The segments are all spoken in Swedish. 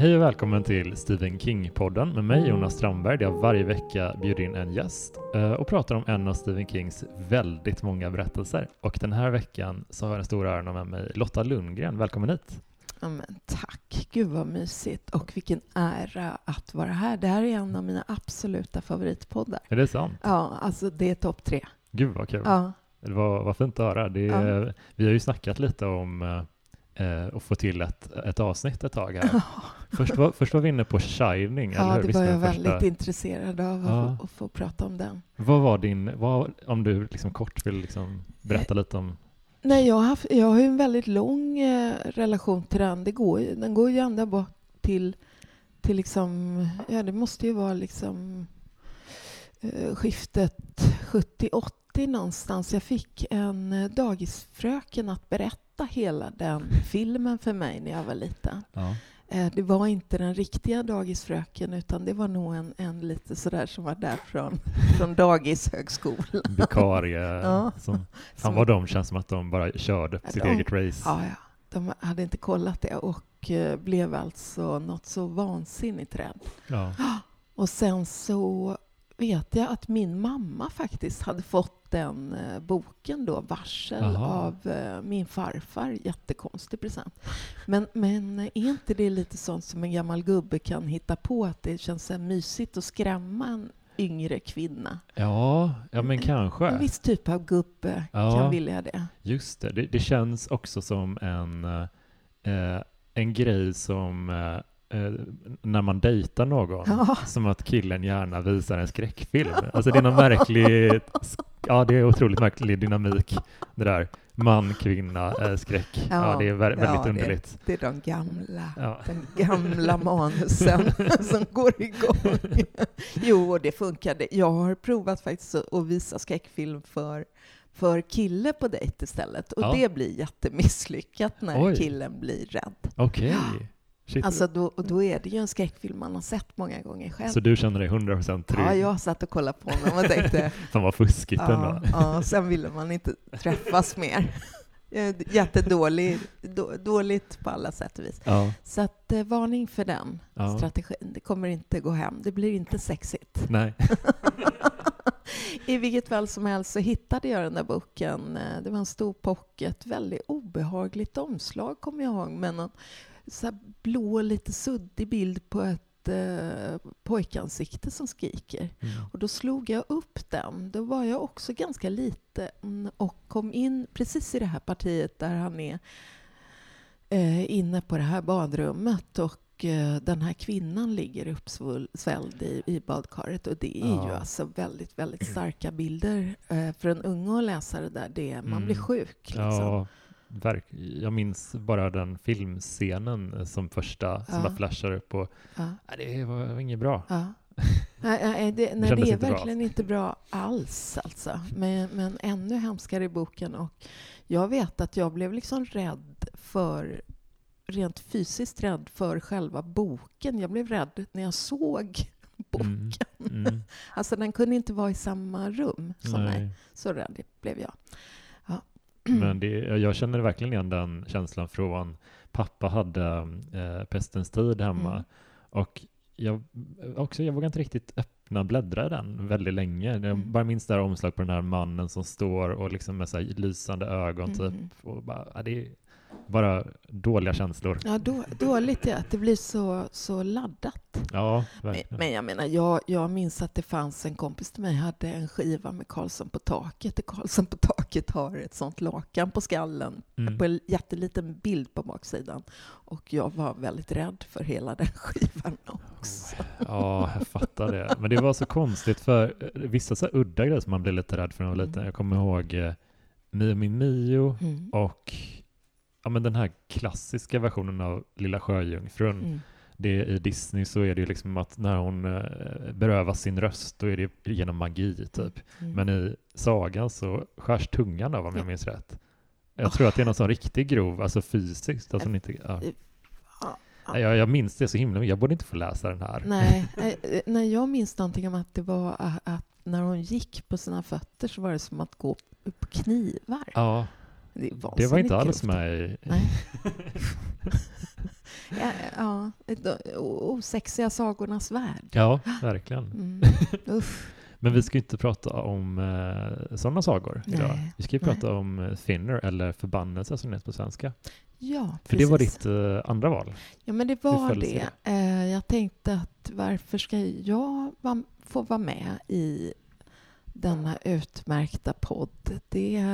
Hej och välkommen till Stephen King-podden med mig Jonas Strandberg där jag varje vecka bjuder in en gäst eh, och pratar om en av Stephen Kings väldigt många berättelser. Och den här veckan så har jag den stora äran med mig Lotta Lundgren. Välkommen hit! Ja, men tack, gud vad mysigt och vilken ära att vara här. Det här är en av mina absoluta favoritpoddar. Är det sant? Ja, alltså det är topp tre. Gud vad kul! Ja. Det var, var fint att höra. Det, Ja. Vi har ju snackat lite om eh, att få till ett, ett avsnitt ett tag här. Först var, först var vi inne på Shining, eller Ja, hur? det Visst var jag första- väldigt intresserad av att, Ja. få, att få prata om den. Vad var din, vad, om du liksom kort vill liksom berätta lite om Nej, jag har, haft, jag har ju en väldigt lång eh, relation till den. Det går, den går ju ända bak till, till liksom, ja det måste ju vara liksom eh, skiftet 70-80 någonstans. Jag fick en eh, dagisfröken att berätta hela den filmen för mig när jag var liten. ja. Eh, Det var inte den riktiga dagisfröken utan det var nog en, en lite sådär som var där från, från dagishögskolan. vikarie Ja. som Som- vad de känns som att de bara körde på Ja, sitt de- eget race. Ja, ja. De hade inte kollat det och eh, blev alltså något så vansinnigt rädd. Ja. Och sen så vet jag att min mamma faktiskt hade fått den eh, boken då, Varsel, Aha. av eh, min farfar. Jättekonstig present. Men, men är inte det lite sånt som en gammal gubbe kan hitta på, att det känns så mysigt att skrämma en yngre kvinna? Ja, ja men En kanske. viss typ av gubbe Ja. kan vilja det. Just det. det, det känns också som en, eh, en grej som eh, eh, när man dejtar någon, Ja. som att killen gärna visar en skräckfilm. Alltså det är någon märklig, ja det är otroligt märklig dynamik det där. Man, kvinna, eh, skräck. Ja, Ja, det är vä- väldigt ja, det- underligt. Det är de gamla. Ja. den gamla manusen som går igång. Jo, det funkade. Jag har provat faktiskt att visa skräckfilm för, för kille på dejt istället. Och Ja. det blir jättemisslyckat när Oj. killen blir rädd. Okej. Shit. Alltså då, och då är det ju en skräckfilm man har sett många gånger själv. Så du känner dig 100% trygg? Ja, jag satt och kollade på mig och tänkte, Fan vad fuskigt ja, ändå. ja, sen ville man inte träffas mer. Jättedåligt, då, dåligt på alla sätt och vis. Ja. Så att, eh, varning för den Ja. strategin. Det kommer inte gå hem. Det blir inte sexigt. Nej. I vilket fall som helst så hittade jag den där boken. Eh, Det var en stor pocket. Väldigt obehagligt omslag kommer jag ihåg. Men en så blå, lite suddig bild på ett eh, pojkansikte som skriker. Mm. Och då slog jag upp den. Då var jag också ganska liten och kom in precis i det här partiet där han är eh, inne på det här badrummet och eh, den här kvinnan ligger uppsvälld i, i badkaret och det är ju Ja. alltså väldigt, väldigt starka bilder. Eh, för en unge att läsa det där, det, man Mm. blir sjuk. Liksom. Ja, verk, jag minns bara den filmscenen eh, som första, som bara flashar upp och det var, inget bra. Nej, nej, det, nej, det är inte bra. verkligen inte bra alls. Alltså. Men, men ännu hemskare i boken. Och jag vet att jag blev liksom rädd för rent fysiskt rädd för själva boken. Jag blev rädd när jag såg boken. Mm. Mm. Alltså den kunde inte vara i samma rum som mig. Nej. Så rädd blev jag. Men det, jag känner verkligen igen den känslan från pappa hade eh, pestens tid hemma Mm. och jag, också, jag vågade inte riktigt öppna bläddra i den väldigt länge. Jag Mm. bara minns det här omslag på den här mannen som står och liksom med så här lysande ögon typ. Mm. Och bara, ja, det är bara dåliga känslor. Ja, då, dåligt är att det blir så, så laddat. Ja, Men, men jag menar, jag, jag minns att det fanns en kompis till mig hade en skiva med Karlsson på taket. Karlsson på taket har ett sånt lakan på skallen Mm. på en jätteliten bild på baksidan. Och jag var väldigt rädd för hela den skivan också. Ja, jag fattar det. Men det var så konstigt för eh, vissa så udda grejer som man blev lite rädd för när man var liten. Mm. Jag kommer ihåg eh, Mio Mio Mm. och ja, men den här klassiska versionen av Lilla Sjöjungfrun. Mm. Det, I Disney så är det ju liksom att när hon eh, berövas sin röst då är det genom magi typ. Mm. Men i sagan så skärs tungan av om jag Ja. minns rätt. Jag Åh. tror att det är någon sån riktigt grov, alltså fysiskt. Att hon inte, ja. Ja, ja. jag, jag minns det så himla Jag borde inte få läsa den här. Nej, eh, nej, jag minns någonting om att det var att när hon gick på sina fötter så var det som att gå på knivar. Ja, Det, det var inte alls med i... Nej. Ja, ja, de osexiga sagornas värld. Ja, verkligen. Mm. Men vi ska ju inte prata om eh, sådana sagor idag. Nej. Vi ska ju prata om eh, Thinner, eller Förbannelse som det heter på svenska. Ja, För det var precis. ditt eh, andra val. Ja, men det var det. Eh, jag tänkte att varför ska jag va- få vara med i denna utmärkta podd? Det,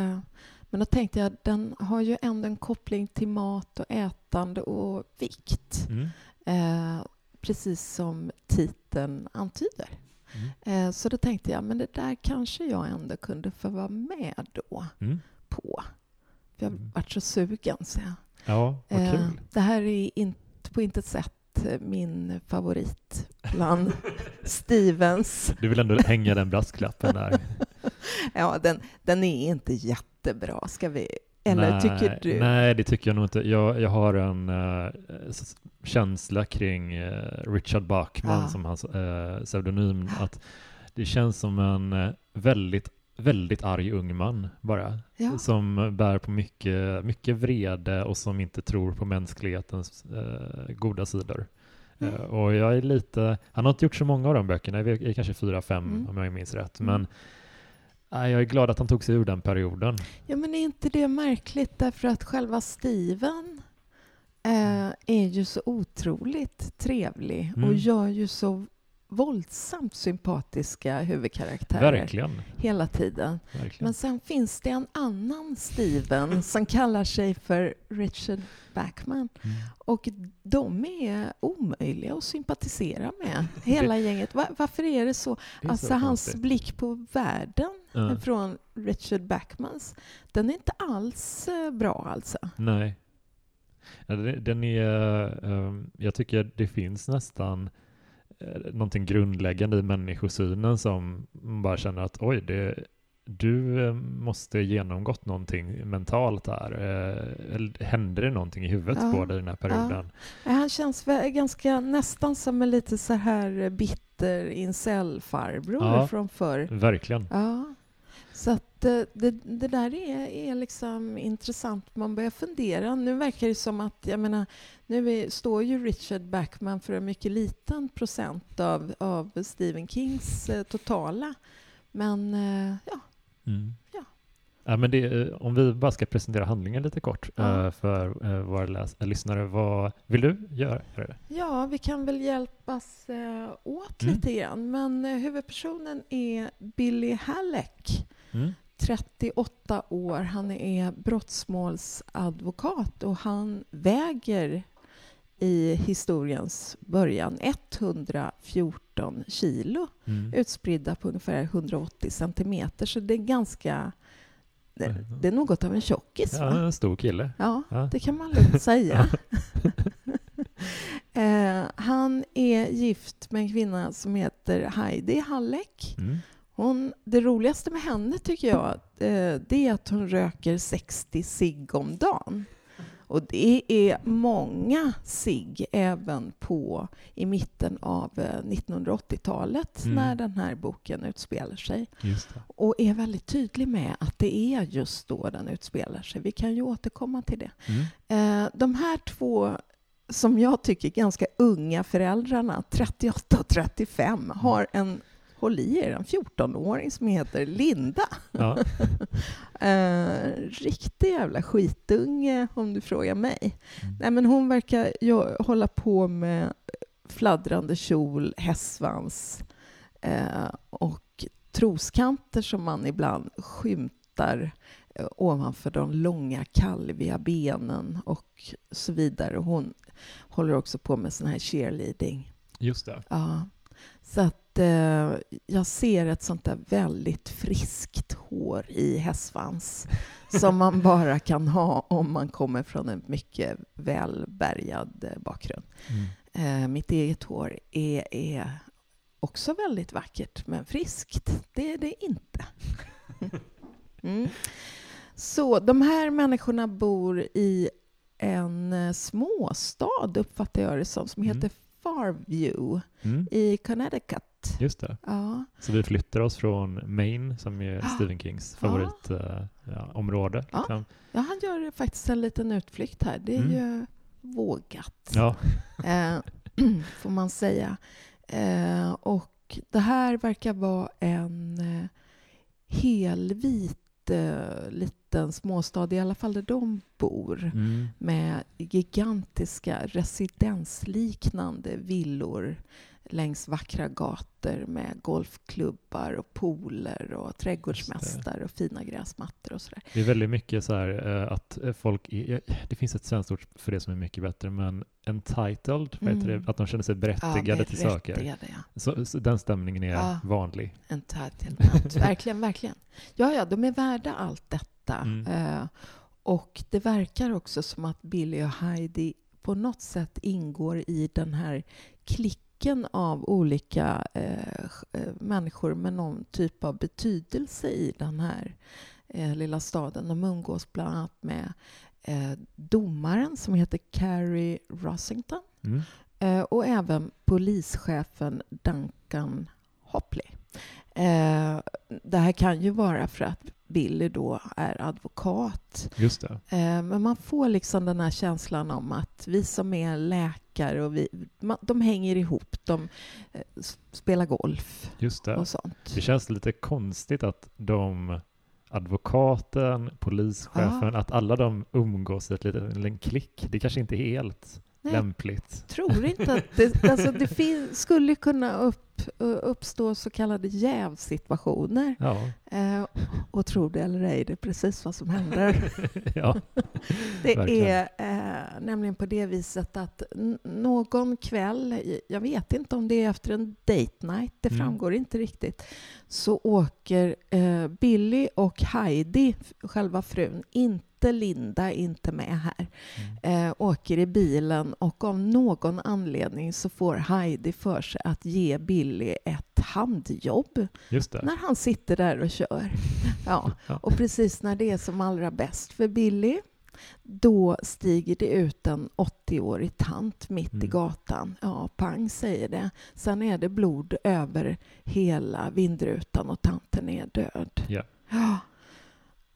men då tänkte jag den har ju ändå en koppling till mat och ätande och vikt. Mm. Eh, precis som titeln antyder. Mm. Eh, så då tänkte jag, men det där kanske jag ändå kunde få vara med då Mm. på. För jag Mm. vart så sugen. Så jag. Ja, vad Eh, kul. Det här är inte, på intet sätt min favorit bland Stevens. Du vill ändå hänga den brasklappen där. Ja, den, den är inte jättebra, ska vi... Eller nej, tycker du? Nej, det tycker jag nog inte. Jag, jag har en s- känsla kring eh, Richard Bachman Ja. som hans uh, pseudonym. Att det känns som en väldigt, väldigt arg ung man bara. Ja. Som bär på mycket, mycket vrede och som inte tror på mänsklighetens eh, goda sidor. Mm. Eh, och jag är lite, han har inte gjort så många av de böckerna, det är kanske fyra, fem Mm. om jag minns rätt. Mm. Men nej, jag är glad att han tog sig ur den perioden. Ja, men är inte det märkligt därför att själva Steven eh, är ju så otroligt trevlig och Mm. gör ju så våldsamt sympatiska huvudkaraktärer Verkligen. hela tiden. verkligen. Men sen finns det en annan Steven som kallar sig för Richard Backman Mm. och de är omöjliga att sympatisera med, hela gänget. Va- varför är det så? Det är Alltså så hans blick på världen Ja. från Richard Backmans, den är inte alls eh, bra alltså. Nej. Det- Den är, ehm, jag tycker det finns nästan eh, någonting grundläggande i människosynen som man bara känner att oj, det, du eh, måste genomgått någonting mentalt här. Eh, Hände det någonting i huvudet Ja, på dig den här perioden? Ja, Han känns väl ganska nästan som en lite så här bitter incel-farbror Ja. från förr. Verkligen. Ja. Så att det, det där är, är liksom intressant. Man börjar fundera. Nu verkar det som att, jag menar, nu är, står ju Richard Backman för en mycket liten procent av, av Stephen Kings eh, totala. Men eh, ja, Mm. Ja. Ja, men det, eh, om vi bara ska presentera handlingen lite kort Ja. för våra läs- lyssnare. Vad vill du göra? ja, vi kan väl hjälpas åt Mm. lite grann. Men huvudpersonen är Billy Halleck. Mm. 38 år. Han är brottmålsadvokat och han väger i historiens början 114 kilo Mm. utspridda på ungefär 180 centimeter. Så det är ganska... Det, Mhm. det är något av en tjockis, Ja, va? en stor kille. Ja, Ja. det kan man lugnt säga. eh, han är gift med en kvinna som heter Heidi Halleck. Mm. Hon, det roligaste med henne tycker jag, eh, det är att hon röker 60 cigg om dagen. Och det är många cigg även på i mitten av eh, 1980-talet Mm. när den här boken utspelar sig. Och är väldigt tydlig med att det är just då den utspelar sig. Vi kan ju återkomma till det. Mm. Eh, de här två som jag tycker ganska unga föräldrarna, 38 och 35, har en, håll i er, en 14-åring som heter Linda. Ja. Eh, riktig jävla skitunge om du frågar mig. Mm. Nej, men hon verkar ju hålla på med fladdrande kjol, hästsvans eh, och troskanter som man ibland skymtar eh, ovanför de långa kalviga benen och så vidare. Hon håller också på med sån här cheerleading. Just det. Ja. Så att eh, jag ser ett sånt där väldigt friskt hår i hästsvans som man bara kan ha om man kommer från en mycket välbärgad eh, bakgrund. Mm. Eh, mitt eget hår är, är också väldigt vackert, men friskt, det är det inte. Mm. Så de här människorna bor i en eh, småstad, uppfattar jag det som, som Mm. heter Farview Mm. i Connecticut. Just det. Ja, Så vi flyttar oss från Maine, som är Ja. Stephen Kings Ja. favoritområde. Ja, område, Ja. liksom. ja, han gör faktiskt en liten utflykt här. Det är Mm. ju vågat, Ja. eh, får man säga. Eh, och det här verkar vara en eh, helvit eh, liten småstad, i alla fall där de bor Mm. med gigantiska residensliknande villor längs vackra gator med golfklubbar och pooler och trädgårdsmästare och fina gräsmattor och sådär. Det är väldigt mycket så här eh, att eh, folk, är, det finns ett svenskt ord för det som är mycket bättre, men entitled, Mm. det? att de känner sig berättigade till saker. Ja. Så, så den stämningen är Ja. vanlig. Entitlement. verkligen, verkligen. Ja, ja, de är värda allt detta. Mm. Eh, och det verkar också som att Billy och Heidi på något sätt ingår i den här klicken av olika eh, eh, människor med någon typ av betydelse i den här eh, lilla staden. De umgås bland annat med eh, domaren som heter Carrie Rossington Mm. eh, och även polischefen Duncan Hopley. Eh, det här kan ju vara för att Billy då är advokat. Just det. Eh, men man får liksom den här känslan om att vi som är läkare och vi, de hänger ihop. De eh, spelar golf Just det. och sånt. Det känns lite konstigt att de, advokaten, polischefen, att alla de umgås i ett litet, en klick. Det kanske inte är helt Nej. lämpligt. tror inte att det, alltså det fin, skulle kunna upp, uppstå så kallade jävsituationer. Ja. Eh, och tro det eller ej, det är precis vad som händer. ja. Det Verkligen. är eh, nämligen på det viset att någon kväll, jag vet inte om det är efter en date night, det Mm. framgår inte riktigt, så åker eh, Billy och Heidi, själva frun, inte Linda, inte med här, Mm. eh, åker i bilen och av någon anledning så får Heidi för sig att ge Billy ett handjobb när han sitter där och kör. Ja. Och precis när det är som allra bäst för Billy, då stiger det ut en 80-årig tant mitt i Mm. gatan. Ja, pang säger det. Sen är det blod över hela vindrutan och tanten är död. Ja. Ja.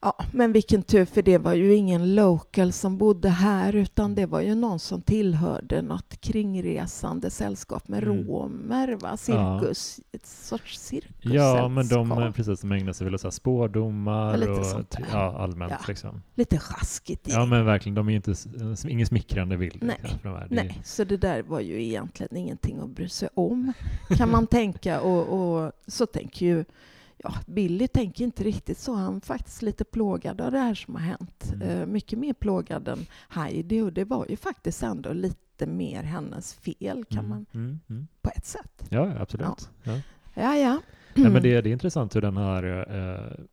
Ja, men vilken tur, för det var ju ingen local som bodde här, utan det var ju någon som tillhörde något kringresande sällskap med Mm. romer, va? Cirkus, ett sorts cirkussällskap. Ja, men de precis som ägnar sig åt spådomar Ja, och ja, allmänt Ja. liksom. Lite sjaskigt Ja, men verkligen, de är ju inte, ingen smickrande bild. Nej. kanske, de Nej, så det där var ju egentligen ingenting att bry sig om, kan man tänka. Och, och så tänker ju ja, Billy tänker inte riktigt så. Han är faktiskt lite plågad av det här som har hänt. Mm. Eh, mycket mer plågad än Heidi. Och det var ju faktiskt ändå lite mer hennes fel, kan Mm, man mm, mm. på ett sätt. Ja, ja, absolut. Ja. Ja, ja. Nej, men det, det är intressant hur den här eh,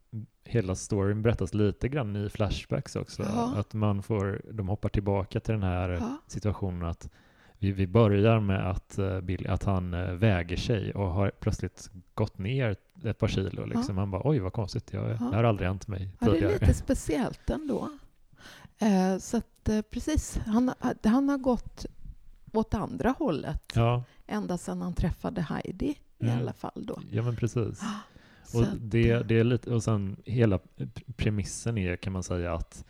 hela storyn berättas lite grann i flashbacks också. Ja. Att man får, de hoppar tillbaka till den här Ja. situationen att vi, vi börjar med att, eh, Bill, att han eh, väger sig och har plötsligt gått ner ett par kilo. Liksom. Han bara oj vad konstigt, jag, det har aldrig hänt mig Ja, det är tidigare. lite speciellt ändå. Eh, så att eh, precis, han, han har gått åt andra hållet Ja, ända sedan han träffade Heidi i Mm. alla fall då. ja men precis. Så Och, det, eh, det är lite, och sen hela premissen är kan man säga att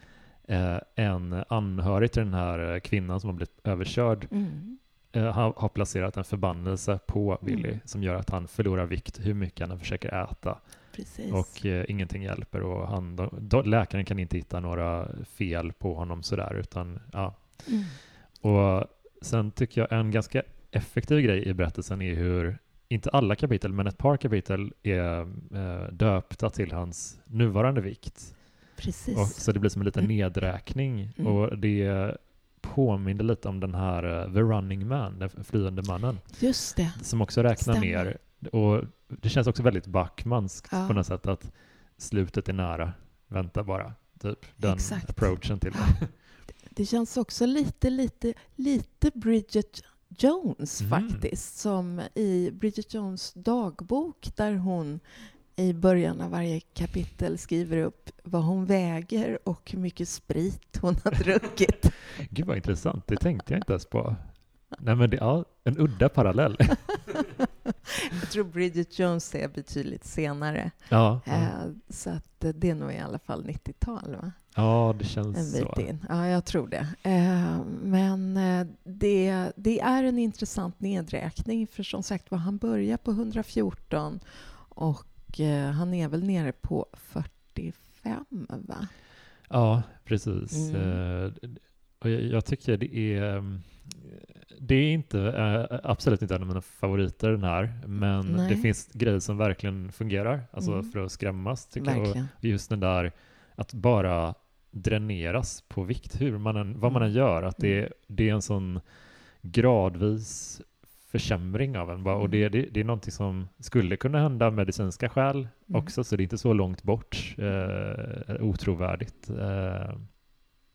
eh, en anhörig till den här eh, kvinnan som har blivit överkörd mm, eh, har, har placerat en förbannelse på Billy Mm. som gör att han förlorar vikt hur mycket han än försöker äta precis. och eh, ingenting hjälper och han, då, då, läkaren kan inte hitta några fel på honom sådär utan ja. Mm. Och sen tycker jag en ganska effektiv grej i berättelsen är hur inte alla kapitel, men ett par kapitel är eh, döpta till hans nuvarande vikt. Precis. Och, så det blir som en liten Mm. nedräkning. Mm. Och det påminner lite om den här eh, The Running Man, den flyende mannen, Just det. som också räknar Stämmer. ner. Och det känns också väldigt Backmanskt Ja. på något sätt att slutet är nära. Vänta bara, typ. Den Exakt. approachen till det. Det känns också lite, lite, lite Bridget Jones Mm. faktiskt. Som i Bridget Jones dagbok där hon i början av varje kapitel skriver upp vad hon väger och hur mycket sprit hon har druckit. Gud vad intressant, det tänkte jag inte ens på. Nej men det är en udda parallell. Jag tror Bridget Jones är betydligt senare. Ja, ja. Eh, så att det är nog i alla fall 90-tal, va? ja det En känns bit så. in. Ja, jag tror det. Eh, men eh, det, det är en intressant nedräkning, för som sagt var, han börjar på 114 och eh, han är väl nere på 45, va? Ja, precis. Mm. Eh, och jag, jag tycker det är... mm, Det är inte, eh, absolut inte en av mina favoriter den här, men Nej. det finns grejer som verkligen fungerar, alltså Mm. för att skrämmas tycker jag. Och just den där att bara dräneras på vikt, hur man än, vad man än gör, att det, Mm. det är en sån gradvis försämring av en. bara, Och Mm. det, det, det är någonting som skulle kunna hända av medicinska skäl Mm. också, så det är inte så långt bort, eh, otrovärdigt. Eh,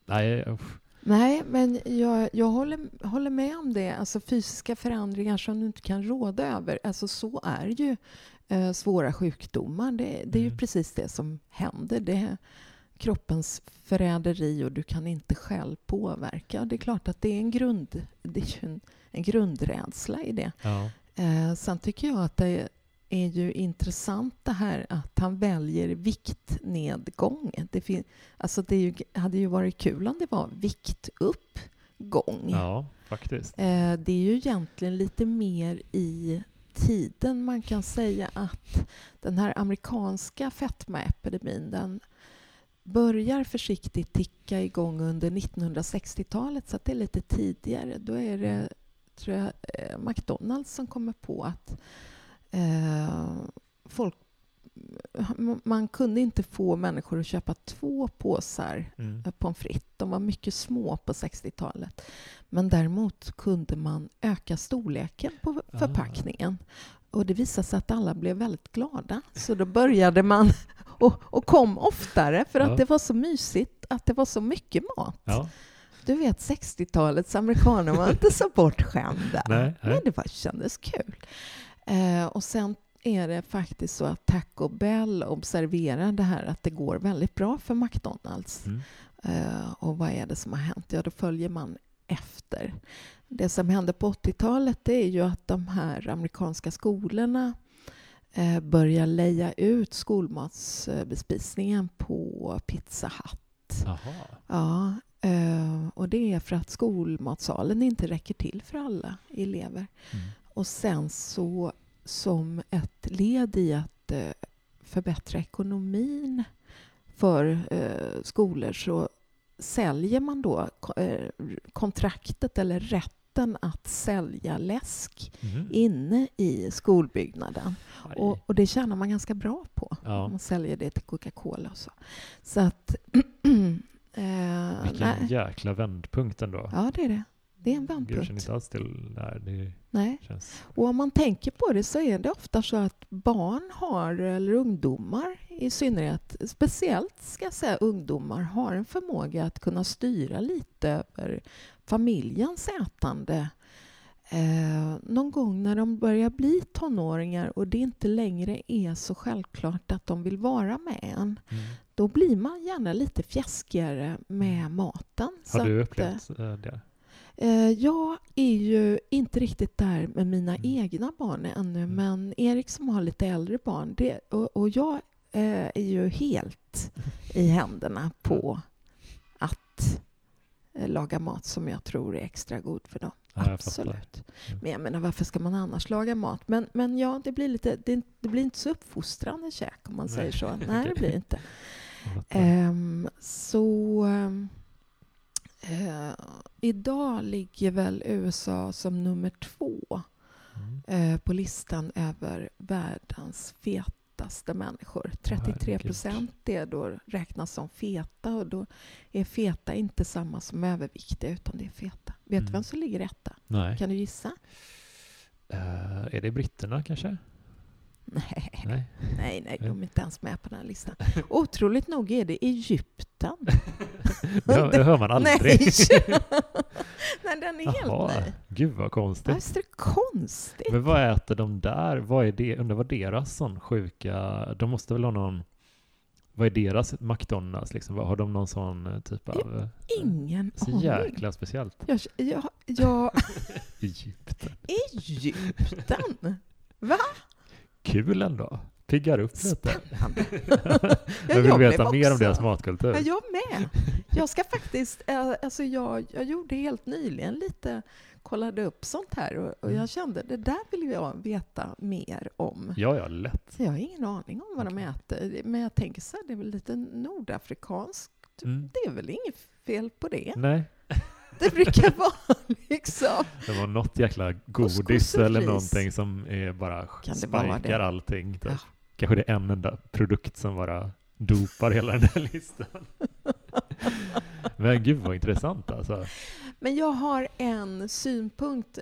nej, usch. Nej, men jag, jag håller, håller med om det. Alltså fysiska förändringar som du inte kan råda över. Alltså så är ju eh, svåra sjukdomar. Det, det är ju Mm. precis det som händer. Det är kroppens förräderi och du kan inte själv påverka. Det är klart att det är en, grund, det är ju en, en grundrädsla i det. ja. Eh, sen tycker jag att det är ju intressant det här att han väljer viktnedgång. Det, fin- alltså det ju, hade ju varit kul om det var viktuppgång. ja, faktiskt. Eh, det är ju egentligen lite mer i tiden. Man kan säga att den här amerikanska fetmaepidemin den börjar försiktigt ticka igång under 1960-talet, så det är lite tidigare. Då är det, tror jag, eh, McDonalds som kommer på att eh, folk man kunde inte få människor att köpa två påsar Mm. pommes frites. De var mycket små på 60-talet. Men däremot kunde man öka storleken på Ah. förpackningen. Och det visade sig att alla blev väldigt glada. Så då började man och, och kom oftare för att Ja. det var så mysigt att det var så mycket mat. Ja, Du vet, 60-talets amerikaner var inte så bortskämda. Nej, nej. Men det var, kändes kul. Eh, och sen är det faktiskt så att Taco Bell observerar det här att det går väldigt bra för McDonalds. mm. Eh, och vad är det som har hänt? Ja, då följer man efter. Det som hände på 80-talet det är ju att de här amerikanska skolorna eh, börjar leja ut skolmatsbespisningen på Pizza Hut. Ja, eh, och det är för att skolmatsalen inte räcker till för alla elever. Mm. Och sen så som ett led i att eh, förbättra ekonomin för skolor så säljer man då ko- kontraktet eller rätten att sälja läsk Mhm. inne i skolbyggnaden. Och, och det tjänar man ganska bra på. Ja. Man säljer det till Coca-Cola och så. Så att... eh, Vilken nej. jäkla vändpunkt ändå. Ja, det är det. Det är en Gud, jag känner vändpunkt. inte alls till det här. Det Nej. känns... Och om man tänker på det så är det ofta så att barn har, eller ungdomar i synnerhet, speciellt ska jag säga ungdomar, har en förmåga att kunna styra lite över familjens ätande. Eh, någon gång när de börjar bli tonåringar och det inte längre är så självklart att de vill vara med en, Mm. då blir man gärna lite fjäskigare med maten. Har du att, eh, upplevt det? Eh, jag är ju inte riktigt där med mina Mm. egna barn ännu, Mm. men Erik som har lite äldre barn, det, och, och jag eh, är ju helt i händerna på att eh, laga mat som jag tror är extra god för dem. Ja. Absolut. Mm. Men jag menar, varför ska man annars laga mat? Men, men ja, det blir, lite, det, det blir inte så uppfostrande käk om man Nej. säger så. Nej, det blir det inte. Ehm, så eh, idag ligger väl USA som nummer två Mm. eh, på listan över världens fetaste människor. 33 procent då räknas som feta och då är feta inte samma som överviktiga utan det är feta. Vet Mm. du vem som ligger etta? Nej. Kan du gissa? Eh, är det britterna kanske? Nej, Nej. nej, nej, de är inte ens med på den här listan. Otroligt nog är det Egypten. Det hör, det hör man aldrig. Nej! nej, den är helt Jaha, ny. gud vad konstigt. Visst är det konstigt? Men vad äter de där? Vad är det? Undrar vad deras sån sjuka... De måste väl ha någon... Vad är deras McDonalds liksom? Har de någon sån eh, typ av... eh, Ingen Så aning. jäkla speciellt. Jag, jag, jag, Egypten. Egypten? Va? Kul ändå. Piggar upp lite. Jag vill veta mer om deras matkultur. Ja, jag med. Jag ska faktiskt, eh, alltså jag, jag gjorde helt nyligen lite, kollade upp sånt här och, och Mm. jag kände det där vill jag veta mer om. Ja, ja, lätt. Så jag har ingen aning om vad de Okej. äter, men jag tänker så här, det är väl lite nordafrikanskt. Mm. Det är väl inget fel på det. Nej, Det brukar vara liksom... det var något jäkla godis eller någonting som är bara Kan det? allting. Typ. Ja. Kanske det är en enda produkt som bara dopar hela den här listan. Men gud vad intressant alltså. Men jag har en synpunkt.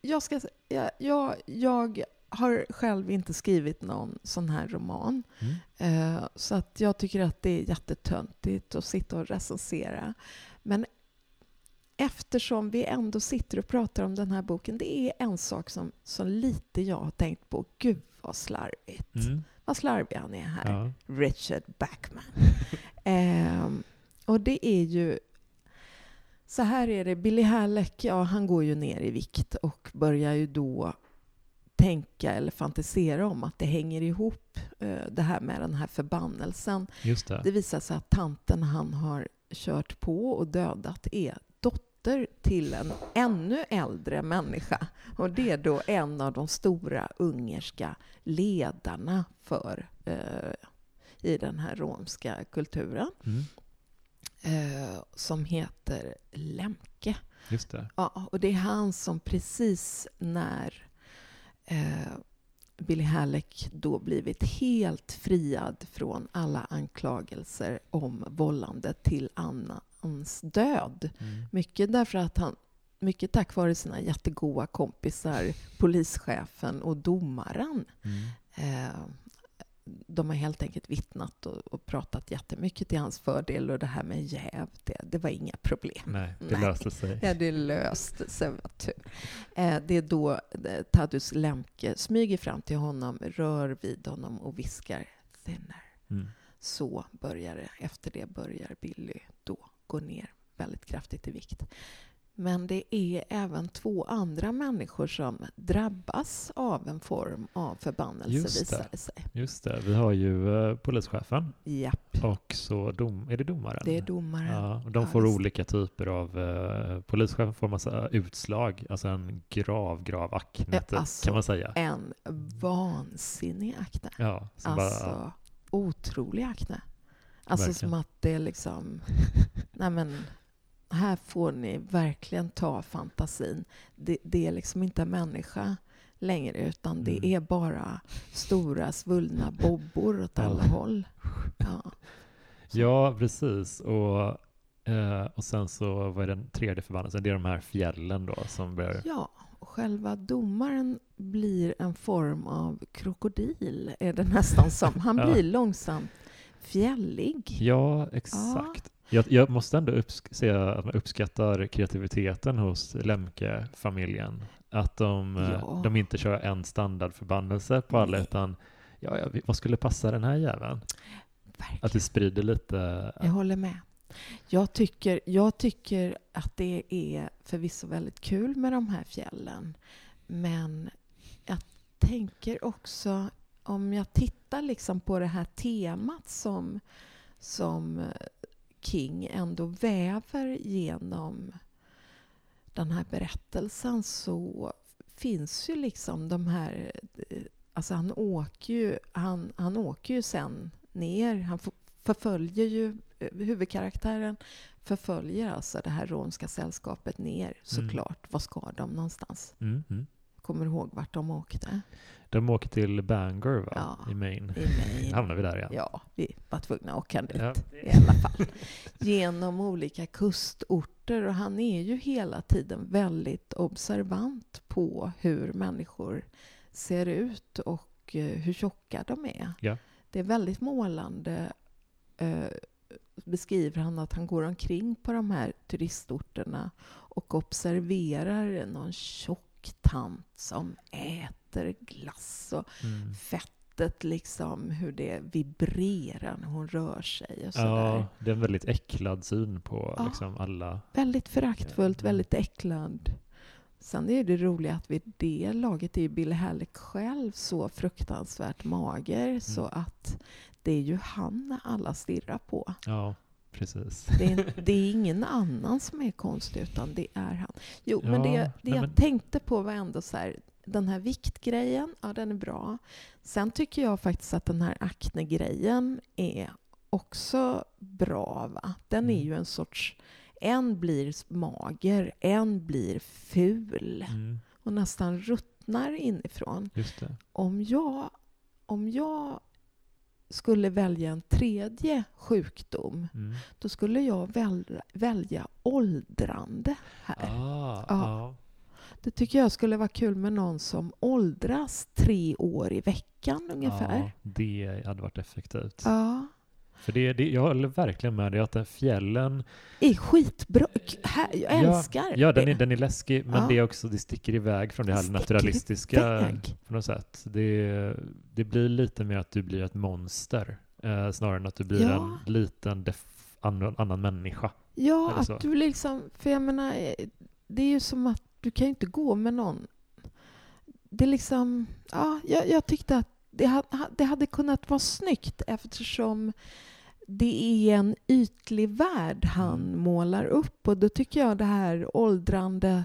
Jag, ska, jag, jag, jag har själv inte skrivit någon sån här roman. Mm. Eh, Så att jag tycker att det är jättetöntigt att sitta och recensera. Men eftersom vi ändå sitter och pratar om den här boken, det är en sak som, som lite jag har tänkt på. Gud vad slarvigt. Mm. Vad slarvig han är här. Ja. Richard Backman. Ehm, och det är ju... Så här är det, Billy Halleck, ja han går ju ner i vikt och börjar ju då tänka eller fantisera om att det hänger ihop eh, det här med den här förbannelsen. Just det. Det visar sig att tanten han har kört på och dödat är dotter till en ännu äldre människa. Och det är då en av de stora ungerska ledarna för eh, i den här romska kulturen Mm. eh, som heter Lemke. Just det. Ja, och det är han som precis när eh, Billy Halleck då blivit helt friad från alla anklagelser om vållande till Annans död. Mm. Mycket därför att han mycket tack vare sina jättegoda kompisar, polischefen och domaren. Mm. Eh, de har helt enkelt vittnat och, och pratat jättemycket till hans fördel och det här med jäv, det, det var inga problem. Nej, det Nej. löste sig. Ja, det löste sig, vad tur. Eh, det är då eh, Tadus Lemke smyger fram till honom, rör vid honom och viskar thinner. Mm. Så börjar det. Efter det börjar Billy då gå ner väldigt kraftigt i vikt. Men det är även två andra människor som drabbas av en form av förbannelse, Just det. visar det sig. Just det. Vi har ju eh, polischefen Japp, och så dom, är det domaren? det är domaren. Ja, och de Ja, får visst. olika typer av, eh, polischefen får massa utslag, alltså en grav, grav akne typ, alltså, kan man säga. En vansinnig akne. Ja, Alltså, bara, otrolig akne. Alltså Verkligen. som att det är liksom... nej men, här får ni verkligen ta fantasin. Det, det är liksom inte en människa längre, utan det Mm. är bara stora svullna bobbor åt alla Ja. håll. Ja. ja precis. Och, eh, och sen så, vad är den tredje förbannelsen? Det är de här fjällen då som börjar, ja, och själva domaren blir en form av krokodil, är det nästan som. Han Ja. blir långsamt fjällig. Ja, exakt. Jag, jag måste ändå säga att man uppskattar kreativiteten hos Lemke-familjen. Att de, eh, Ja. de inte kör en standardförbannelse på alla, utan ja, ja, vad skulle passa den här jäveln? Verkligen. Att det sprider lite... Jag håller med. Jag tycker, jag tycker att det är förvisso väldigt kul med de här fjällen. Men jag tänker också, om jag tittar liksom på det här temat som, som eh, King ändå väver genom den här berättelsen så finns ju liksom de här... eh, Alltså han åker ju, han, han åker ju sen ner. Han förföljer ju eh, huvudkaraktären förföljer alltså det här romska sällskapet ner såklart. Var ska de någonstans? Mm, mm. Kommer ihåg vart de åkte? De åker till Bangor va? Ja. i Maine. I Maine. Hamnar vi där igen? Ja, vi var tvungna att åka dit Ja. i alla fall. Genom olika kustorter och han är ju hela tiden väldigt observant på hur människor ser ut och eh, hur tjocka de är. Ja. Det är väldigt målande eh, beskriver han att han går omkring på de här turistorterna och observerar någon tjock tant som äter glass och Mm. fettet liksom, hur det vibrerar när hon rör sig och sådär. Ja, det är en väldigt äcklad syn på Ja. liksom alla. Väldigt föraktfullt, Mm. väldigt äcklad Sen är det roliga att vid det laget är Bill Halleck själv så fruktansvärt mager så att det är ju han alla stirrar på. Ja, precis. Det är, det är ingen annan som är konstig, utan det är han. Jo, men det, Ja, det nej, jag men- tänkte på var ändå så här, den här viktgrejen, ja den är bra. Sen tycker jag faktiskt att den här akne-grejen är också bra. Va? Den är Mm. ju en sorts... En blir mager, en blir ful Mm, och nästan ruttnar inifrån. Om jag, om jag skulle välja en tredje sjukdom Mm. då skulle jag väl, välja åldrande här. Ah, Ja. ja. Det tycker jag skulle vara kul med någon som åldras tre år i veckan ungefär. Ja, det hade varit effektivt. Ja. För det, det, jag håller verkligen med dig att den fjällen, är skitbra. Här, jag Ja, älskar ja den det. är, den är läskig, men Ja. det är också, det sticker iväg från det här sticker naturalistiska iväg. på något sätt. Det, det blir lite mer att du blir ett monster, eh, snarare än att du blir Ja. en liten annan, annan människa. Ja, Eller så. att du liksom... För jag menar, eh, det är ju som att du kan ju inte gå med någon... Det är liksom... Ja, jag, jag tyckte att det hade kunnat vara snyggt eftersom det är en ytlig värld han Mm. målar upp och då tycker jag det här åldrande,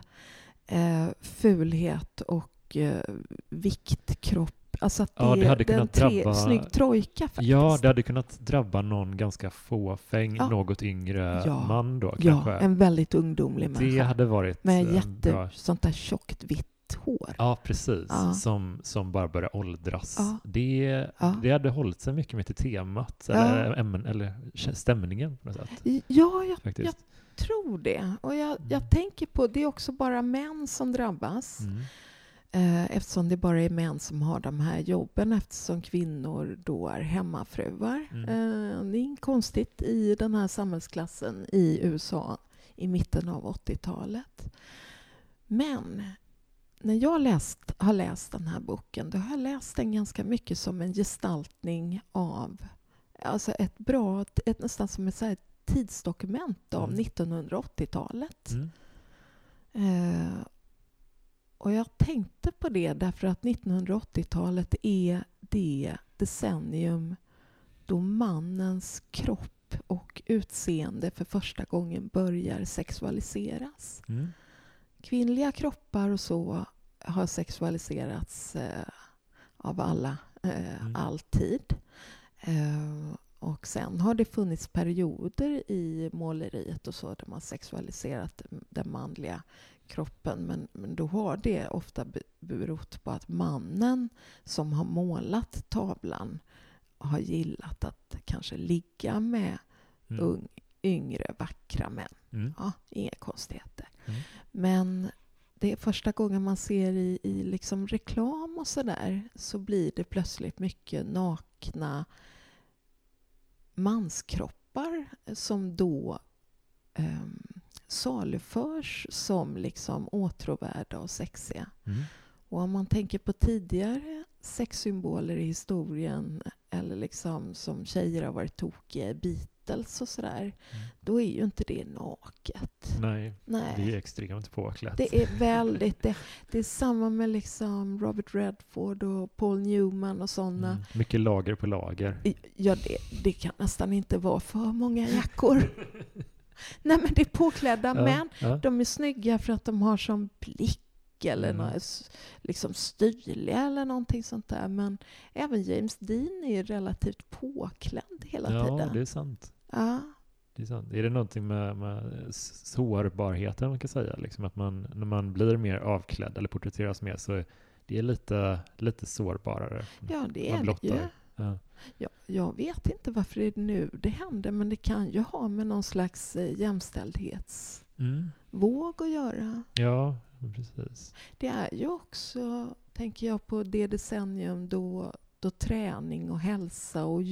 eh, fulhet och eh, viktkropp Alltså att det, Ja, det hade är en tre, drabba- snygg trojka faktiskt. Ja, det hade kunnat drabba någon ganska fåfäng, Ja. något yngre Ja. man då ja, kanske. en väldigt ungdomlig det människa. hade varit med eh, jätte, bra. sånt där tjockt vitt hår. Ja, precis. Ja. Som, som bara börjar åldras. Ja. Det, Ja. det hade hållit sig mycket mer till temat, eller, ämnen, eller stämningen på något sätt. Ja, jag Faktiskt. Jag tror det. Och jag, Mm. jag tänker på, det är också bara män som drabbas. Mm. Eh, eftersom det bara är män som har de här jobben eftersom kvinnor då är hemmafruar. Mm. Eh, det är inget konstigt i den här samhällsklassen i USA i mitten av 80-talet. Men när jag läst, har läst den här boken då har jag läst den ganska mycket som en gestaltning av alltså ett bra, ett, nästan som ett så tidsdokument av Mm. 1980-talet. Mm. Eh, och jag tänkte på det därför att 1980-talet är det decennium då mannens kropp och utseende för första gången börjar sexualiseras. Mm. Kvinnliga kroppar och så har sexualiserats eh, av alla, eh, Mm. alltid. Eh, och sen har det funnits perioder i måleriet och så där man sexualiserat den manliga kroppen. Men, men då har det ofta be- berott på att mannen som har målat tavlan har gillat att kanske ligga med Mm. Yngre vackra män. Mm. Ja, inga konstigheter. Mm. Men det är första gången man ser i, i liksom reklam och sådär så blir det plötsligt mycket nakna manskroppar som då um, saluförs som liksom åtråvärda och sexiga. Mm. Och om man tänker på tidigare sexsymboler i historien eller liksom som tjejer har varit tokiga i Beatles och sådär, Mm. då är ju inte det naket. Nej, Nej. det är extremt påklätt. Det är väldigt... Det, det är samma med liksom Robert Redford och Paul Newman och sådana. Mm. Mycket lager på lager. Ja, det, det kan nästan inte vara för många jackor. Nej, men det är påklädda Ja, män. ja. De är snygga för att de har som blick eller Mm. s- liksom styrliga eller någonting sånt där. Men även James Dean är ju relativt påklädd hela ja, tiden. det är sant. Ja. Det är, sant. är det någonting med, med sårbarheten man kan säga? Liksom att man, när man blir mer avklädd eller porträtteras mer så är det lite, lite sårbarare. ja, det är det ju. Ja. Ja, jag vet inte varför det är nu det händer, men det kan ju ha med någon slags eh, jämställdhetsvåg Mm. att göra. ja, precis. Det är ju också, tänker jag på det decennium då, då träning och hälsa och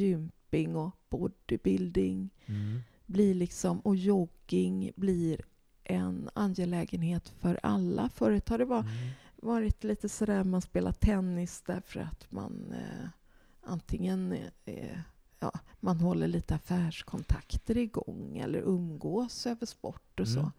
gymping och bodybuilding Mm. blir liksom, och jogging blir en angelägenhet för alla. Förut har det var, Mm. varit lite sådär man spelar tennis därför att man eh, antingen eh, ja, man håller lite affärskontakter igång eller umgås över sport och så. Mm.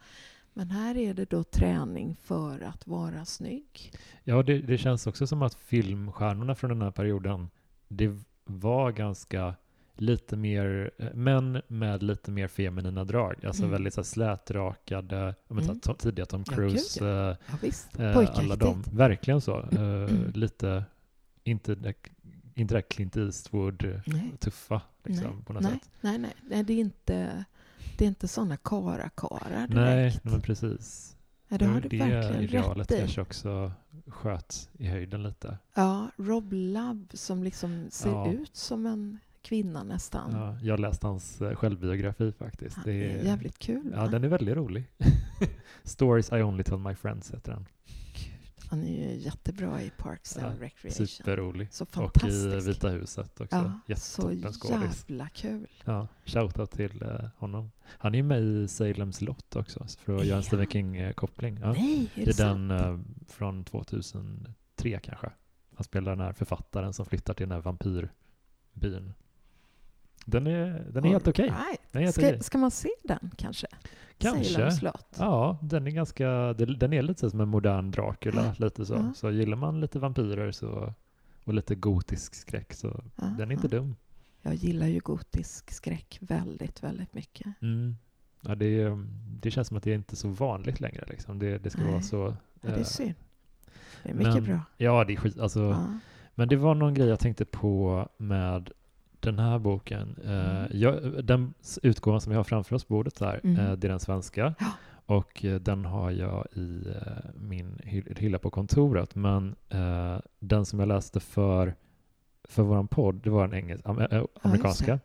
Men här är det då träning för att vara snygg. Ja, det, det känns också som att filmstjärnorna från den här perioden, det var ganska lite mer eh, män med lite mer feminina drag. Alltså Mm. väldigt så här, slätrakade, Mm. to- tidiga Tom Ja, Cruise, gud, eh, Ja, visst. eh, Pojkaktigt. alla dem. Verkligen så. Eh, Mm. lite, inte det, inte det där Clint Eastwood eh, Nej. tuffa liksom, Nej, på något nej, sätt. nej, nej, nej, det är inte, det är inte sådana karakarar Nej, direkt. men precis. Nej, det har du det verkligen idealet rätt kanske också sköt i höjden lite. Ja, Rob Love som liksom ser Ja. ut som en kvinna nästan. Ja, jag läste hans eh, självbiografi faktiskt. Han Det är jävligt kul. Ja, va? den är väldigt rolig. Stories I only told my friends heter den. Han är ju jättebra i Parks and Ja, Recreation. Superrolig. Så Och i fantastisk. Vita huset också. ja, så Jättetoppen skådis. jävla kul. Ja, shoutout till eh, honom. Han är med i Salems Lot också, för att göra en. Stephen King-koppling. Ja. Nej, är Det det, är sant? den eh, från 2003 kanske. Han spelar den här författaren som flyttar till den här vampyrbyn. Den är, den är helt okej. All right. Den är helt Ska, ska man se den kanske? Kanske. Ja, den är ganska, den är lite som en modern Dracula, Ja. lite så. Ja. Så gillar man lite vampyrer så, och lite gotisk skräck så Ja, den är inte dum. Jag gillar ju gotisk skräck väldigt, väldigt mycket. Mm. Ja, det, är, det känns som att det är inte så vanligt längre. Liksom. Det, det ska Nej. vara så... Ja, det är eh, synd. Det är mycket men- bra. Ja, det är skit. Alltså, Ja. Men det var någon grej jag tänkte på med den här boken. Eh, Mm. jag, den utgåvan som jag har framför oss på bordet där, Mm. eh, det är den svenska. Ja. Och eh, den har jag i eh, min hy- hylla på kontoret. Men eh, den som jag läste för, för vår podd, det var den engelsk, am, äh, amerikanska.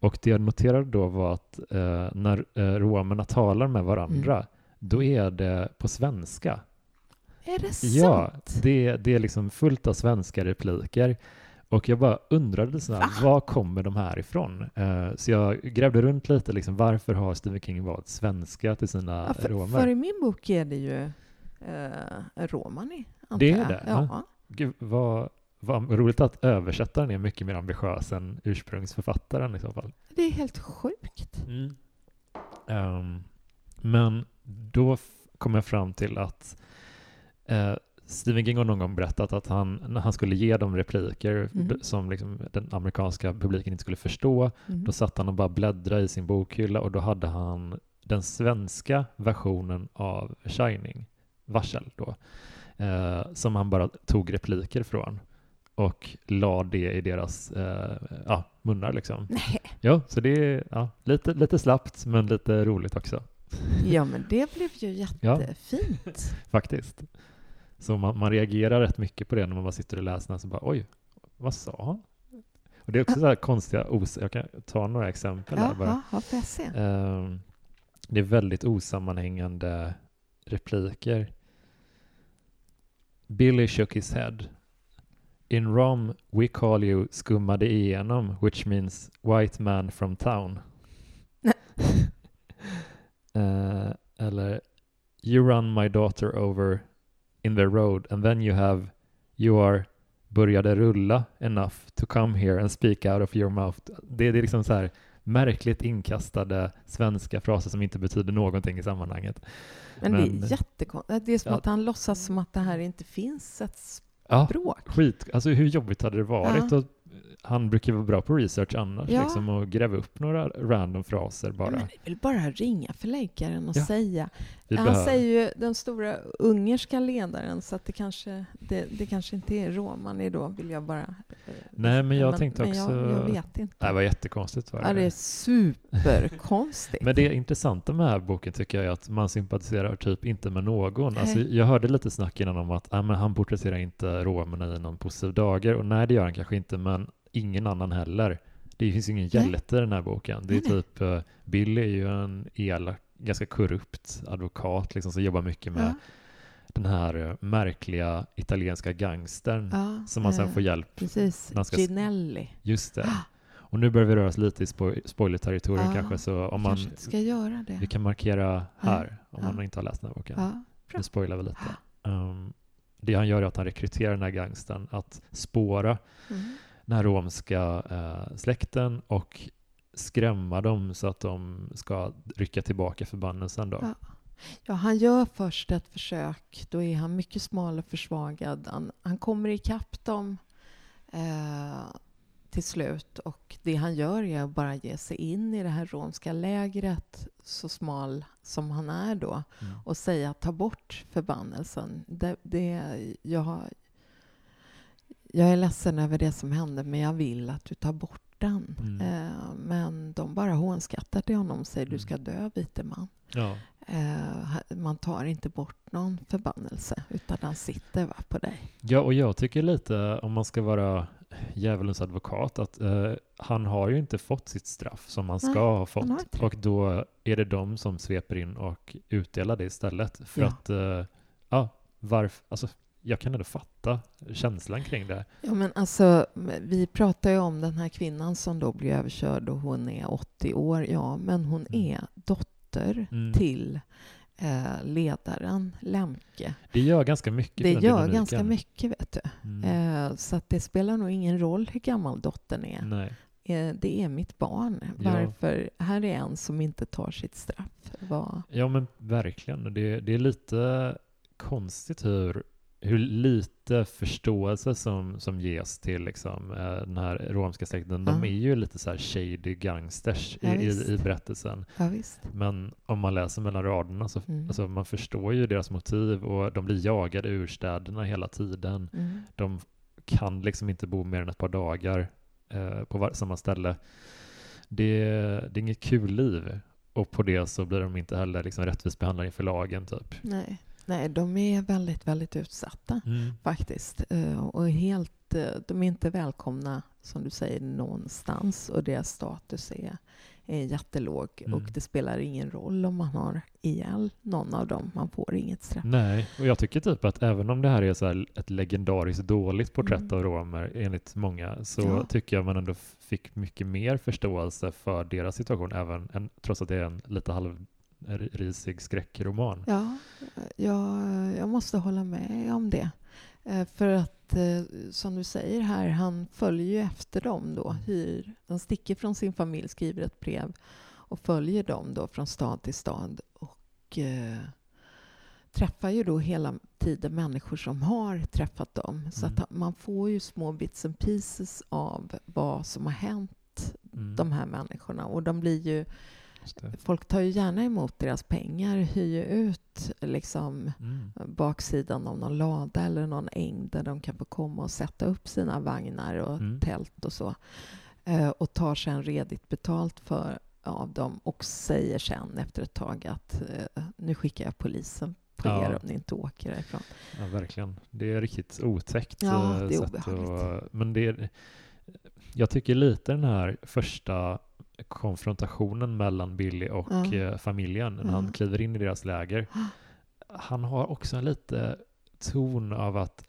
Och det jag noterade då var att eh, när eh, romerna talar med varandra, Mm. då är det på svenska. Är det Ja, sant? det, det är liksom fullt av svenska repliker. Och jag bara undrade så här, Va? var kommer de här ifrån? Eh, så jag grävde runt lite, liksom, varför har Stephen King valt svenska till sina Ja, för, romer? för i min bok är det ju eh, romani, antar Det är det, Ja. Gud, vad, vad roligt att översättaren är mycket mer ambitiös än ursprungsförfattaren i så fall. Det är helt sjukt. Ehm, men då kom jag fram till att eh, Stephen King har någon gång berättat att han, när han skulle ge dem repliker d- som liksom den amerikanska publiken inte skulle förstå, Mm. då satt han och bara bläddrade i sin bokhylla och då hade han den svenska versionen av Shining, Varsel då, eh, som han bara tog repliker från och la det i deras eh, ja, munnar liksom. Nej, Ja, så det är ja, lite, lite slappt men lite roligt också ja men det blev ju jättefint. faktiskt. Så man, man reagerar rätt mycket på det när man bara sitter och läser den så bara oj, vad sa han? Och det är också så här konstiga, os jag kan ta några exempel här bara. ja, får jag se? Ehm, det är väldigt osammanhängande repliker. Billy shook his head. In Rom we call you skummade igenom, which means white man from town. Eh, eller You run my daughter over in the road and then you have You are började rulla enough to come here and speak out of your mouth. Det, det är liksom så här märkligt inkastade svenska fraser som inte betyder någonting i sammanhanget. Men, men- det är jättekonstigt. Det är som Ja. att han låtsas som att det här inte finns ett Ja, språk. skit. Alltså hur jobbigt hade det varit? Ja. Han brukar vara bra på research annars, Ja. liksom, och gräva upp några random fraser bara. Men det är väl bara ringa förläggaren och Ja. säga. Vi Han behöver- säger ju den stora ungerska ledaren så att det kanske, det, det kanske inte är romani då, vill jag bara... eh, Nej, men jag tänkte men också- Jag, jag vet inte. Nej, det var jättekonstigt. Var det. ja, det är superkonstigt. Men det intressanta med den här boken tycker jag är att man sympatiserar typ inte med någon. Alltså, jag hörde lite snack innan om att ah, men han porträtterar inte romerna i någon positiv dager. Och nej, det gör han kanske inte, men ingen annan heller. Det finns ingen hjälte i den här boken. Det är typ, uh, Billy är ju en elak, ganska korrupt advokat liksom, som jobbar mycket med ja, den här eh, märkliga italienska gangstern ja, som man sen eh, får hjälp. Precis, när han ska- Ginelli. Just det. Ah. Och nu börjar vi röra oss lite i spo- spoiler-territorium Ja, kanske, så om man, ska göra det. vi kan markera här om man inte har läst den här boken. Ja, bra. Nu spoilar vi lite. Um, det han gör är att han rekryterar den här gangstern att spåra Mm. den här romska eh, släkten och skrämma dem så att de ska rycka tillbaka förbannelsen. Då. Ja. Ja, han gör först ett försök. Då är han mycket smal och försvagad. Han, han kommer ikapp dem eh, till slut och det han gör är att bara ge sig in i det här romska lägret så smal som han är då Mm. och säga ta bort förbannelsen. Det, det, jag, jag är ledsen över det som hände men jag vill att du tar bort den. Mm. Eh, men de bara hånskrattar till honom och säger du Mm. ska dö vite man. Ja. Eh, man tar inte bort någon förbannelse utan den sitter va, på dig. ja, och jag tycker lite, om man ska vara djävulens advokat, att eh, han har ju inte fått sitt straff som han ska Nej, ha har fått. Och då är det de som sveper in och utdelar det istället. För Ja. att, eh, ja, varför, alltså, jag kan ändå fatta känslan kring det. Ja, men alltså, vi pratar ju om den här kvinnan som då blir överkörd och hon är 80 år. Ja, men hon Mm. är dotter Mm. till eh, ledaren Lemke. Det gör ganska mycket Det gör dynamiken. ganska mycket, vet du. Mm. Eh, så det spelar nog ingen roll hur gammal dottern är. Nej. Eh, det är mitt barn. Ja. Varför? Här är en som inte tar sitt straff. Vad- Ja men verkligen. Det, det är lite konstigt hur, hur lite förståelse som, som ges till liksom, eh, den här romska släkten. De Ja. är ju lite så här shady gangsters Ja, i, i, i berättelsen. Ja. Men om man läser mellan raderna så Mm. alltså, man förstår ju deras motiv och de blir jagade ur städerna hela tiden. Mm. De kan liksom inte bo mer än ett par dagar eh, på var- samma ställe. Det, det är inget kul liv. Och på det så blir de inte heller liksom rättvist behandlade inför lagen typ. Nej. Nej, de är väldigt, väldigt utsatta. faktiskt. Eh, Och helt, eh, de är inte välkomna, som du säger, någonstans. Och deras status är, är jättelåg. Mm. Och det spelar ingen roll om man har ihjäl någon av dem. Man får inget straff. Nej, och jag tycker typ att även om det här är så ett legendariskt dåligt porträtt Mm. av romer enligt många så Ja. tycker jag man ändå fick mycket mer förståelse för deras situation även än, trots att det är en lite halvrisig skräckroman. Ja, jag, jag måste hålla med om det. Eh, För att, eh, som du säger här, han följer ju efter dem då. Hyr, han sticker från sin familj, skriver ett brev och följer dem då från stad till stad. Och eh, träffar ju då hela tiden människor som har träffat dem. Så Mm. att man får ju små bits and pieces av vad som har hänt Mm, de här människorna. Och de blir ju. Folk tar ju gärna emot deras pengar, hyr ju ut liksom Mm. baksidan av någon lada eller någon äng där de kan få komma och sätta upp sina vagnar och Mm. tält och så. Eh, och tar sen redigt betalt för, av dem och säger sen efter ett tag att eh, nu skickar jag polisen på Ja. er om ni inte åker härifrån. Ja, verkligen. Det är riktigt otäckt. Ja, eh, det är sätt obehagligt. att- men det är, jag tycker lite den här första konfrontationen mellan Billy och eh, familjen, när Ja. han kliver in i deras läger. Han har också en lite ton av att,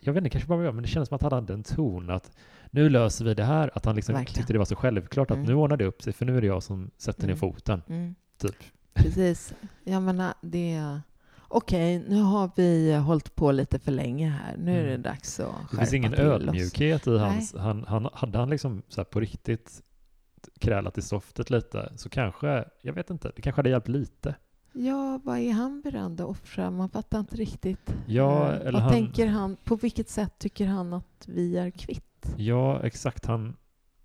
jag vet inte, kanske bara jag, men det känns som att han hade en ton att nu löser vi det här, att han liksom Verkligen. tyckte det var så självklart att Mm. nu ordnar det upp sig, för nu är det jag som sätter ner Mm. foten, Mm. typ. Precis. Jag menar, det... Okej, nu har vi hållit på lite för länge här. Nu är det Mm. dags att Det skärpa finns ingen till oss. ödmjukhet i hans... Han, han, hade han liksom så här på riktigt krälat i softet lite så kanske, jag vet inte, det kanske hade hjälpt lite. Ja, vad är han beredd att offra? Man fattar inte riktigt. Ja, Eh, eller vad han- tänker han? På vilket sätt tycker han att vi är kvitt? Ja, exakt. Han,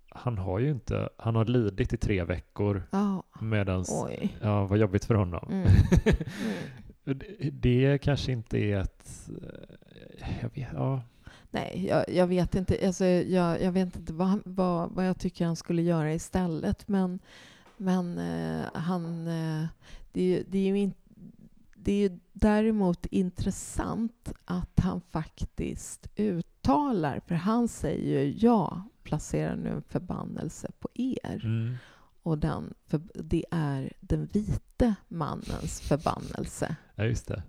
han har ju inte, han har lidit i tre veckor Ja, medans, oj. ja vad jobbigt för honom. Mm. Mm. det, det kanske inte är ett, eh, jag vet, ja, Nej, jag, jag vet inte. Alltså, jag, jag vet inte vad, vad, vad jag tycker han skulle göra istället. Men, men eh, han... Eh, det, är det, är ju in, det är ju däremot intressant att han faktiskt uttalar, för han säger ju jag placerar nu en förbannelse på er. mm, Och den, det är den vite mannens förbannelse. ja just det.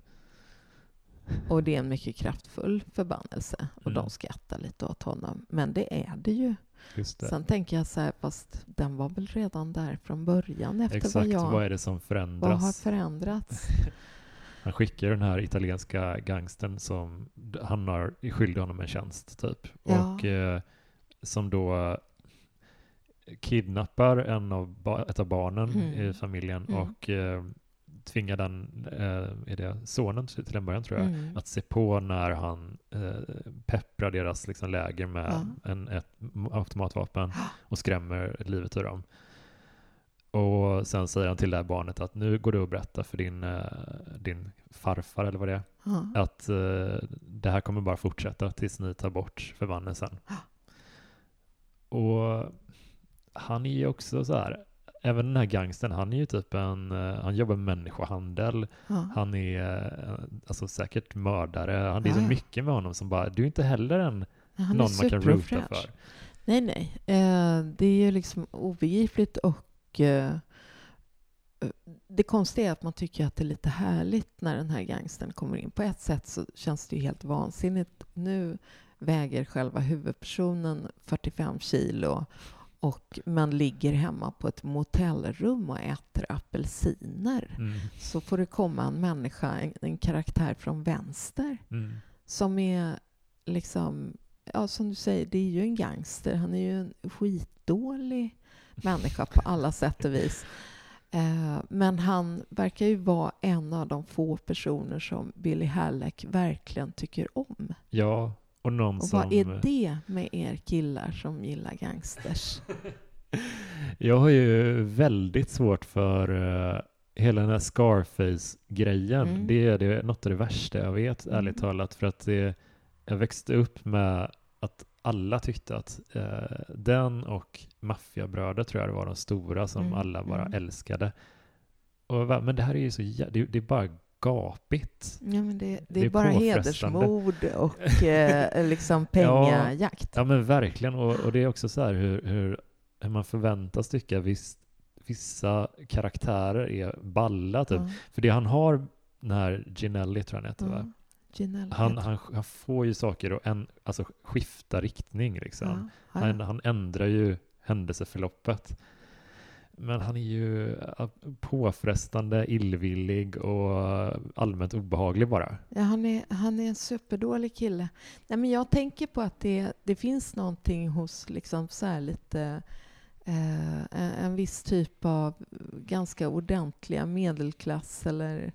Och det är en mycket kraftfull förbannelse. Och Mm. de skrattar lite åt honom. Men det är det ju. Det. Sen tänker jag så här, fast den var väl redan där från början efter Exakt, vad jag... vad är det som vad förändras? har förändrats? Han skickar den här italienska gangsten som han har skyldig honom en tjänst typ. Ja. Och eh, som då kidnappar en av ett av barnen Mm. i familjen Mm. och eh, tvingar den, eh, är det sonen till en början tror jag, Mm. att se på när han eh, pepprar deras liksom, läger med Ja. en, ett automatvapen och skrämmer livet ur dem. Och sen säger han till det här barnet att nu går du och berättar för din, eh, din farfar eller vad det är, Ja. att eh, det här kommer bara fortsätta tills ni tar bort förbannelsen. Och han är ju också så här, även den här gangstern, han är ju typ en, eh, han jobbar med människohandel, Ja. han är eh, alltså säkert mördare, han, det är så ja. mycket med honom som bara, du är inte heller en, någon man kan roota för. Nej, nej. Eh, det är ju liksom obegripligt och eh, det konstiga är att man tycker att det är lite härligt när den här gangstern kommer in. På ett sätt så känns det ju helt vansinnigt. Nu väger själva huvudpersonen 45 kilo och man ligger hemma på ett motellrum och äter apelsiner. Mm. Så får det komma en människa, en, en karaktär från vänster Mm. som är liksom, ja som du säger, det är ju en gangster. Han är ju en skitdålig människa på alla sätt och vis. Eh, men han verkar ju vara en av de få personer som Billy Halleck verkligen tycker om. Ja, och någon Och som... vad är det med er killar som gillar gangsters? Jag har ju väldigt svårt för eh, hela den här Scarface-grejen. Mm. Det är det, något av det värsta jag vet, Mm. ärligt talat. För att det, jag växte upp med att alla tyckte att eh, den och Maffiabröder tror jag det var de stora som Mm, alla bara mm. älskade. Och, men det här är ju så det, det är bara gapigt. Ja, men det, det, Det är är bara hedersmord och eh, liksom pengajakt. Ja men verkligen, och, och det är också så här hur, hur, hur man förväntas tycka viss, vissa karaktärer är balla typ. Ja, För det han har, den här Ginelli tror jag han heter va? ja. Ginell Han, han, han får ju saker att en, alltså skifta riktning liksom. ja, ja, Han, han ändrar ju händelseförloppet. Men han är ju äh, påfrestande, illvillig och allmänt obehaglig bara. Ja, han, är, han är en superdålig kille. Nej, men jag tänker på att det, det finns någonting hos liksom så här lite eh, en, en viss typ av ganska ordentliga medelklass eller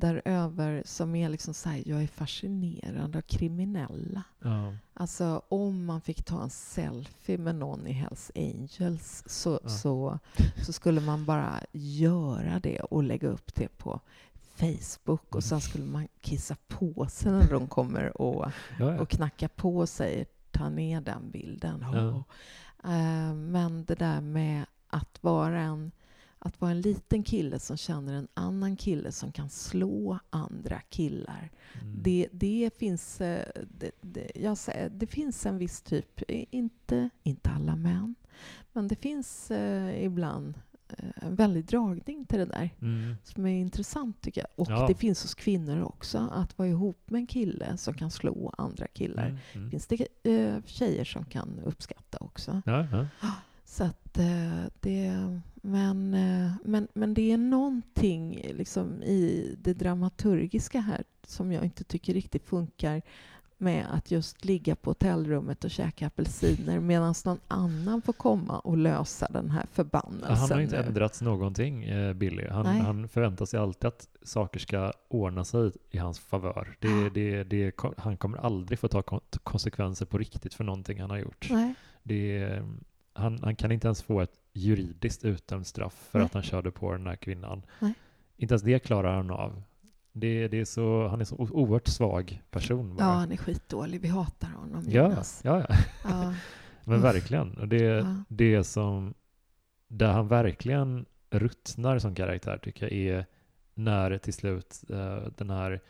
däröver som är liksom så här, jag är fascinerad av kriminella. Ja. Alltså om man fick ta en selfie med någon i Hells Angels så, Ja. så, så skulle man bara göra det och lägga upp det på Facebook och sen skulle man kissa på sig när de kommer och, Ja, och knacka på och säger ta ner den bilden. Ja. Eh, Men det där med att vara en att vara en liten kille som känner en annan kille som kan slå andra killar. Mm. Det, det, finns, eh, det, det, jag säger, det finns en viss typ, eh, inte, inte alla män, men det finns eh, ibland eh, en väldig dragning till det där Mm. som är intressant tycker jag. Och Ja. det finns hos kvinnor också, att vara ihop med en kille som kan slå andra killar. Mm. Mm. finns det eh, tjejer som kan uppskatta också. Ja, ja. Så att eh, det... Men, eh, men, men det är någonting liksom i det dramaturgiska här som jag inte tycker riktigt funkar med att just ligga på hotellrummet och käka apelsiner medan någon annan får komma och lösa den här förbannelsen. Han har inte nu. ändrats någonting, eh, Billy. Han, Nej. han förväntar sig alltid att saker ska ordna sig i hans favör. Det, det, det, han kommer aldrig få ta kon- konsekvenser på riktigt för någonting han har gjort. Nej. Det, han, han kan inte ens få ett juridiskt utdömt straff för Nej. att han körde på den här kvinnan. Nej. Inte ens det klarar han av. Det, det är så, han är så oerhört svag person Ja, bara. han är skitdålig. Vi hatar honom, ja, ja, ja. Ja. Men verkligen. Det, Ja. det som, där han verkligen ruttnar som karaktär tycker jag är när till slut eh, den här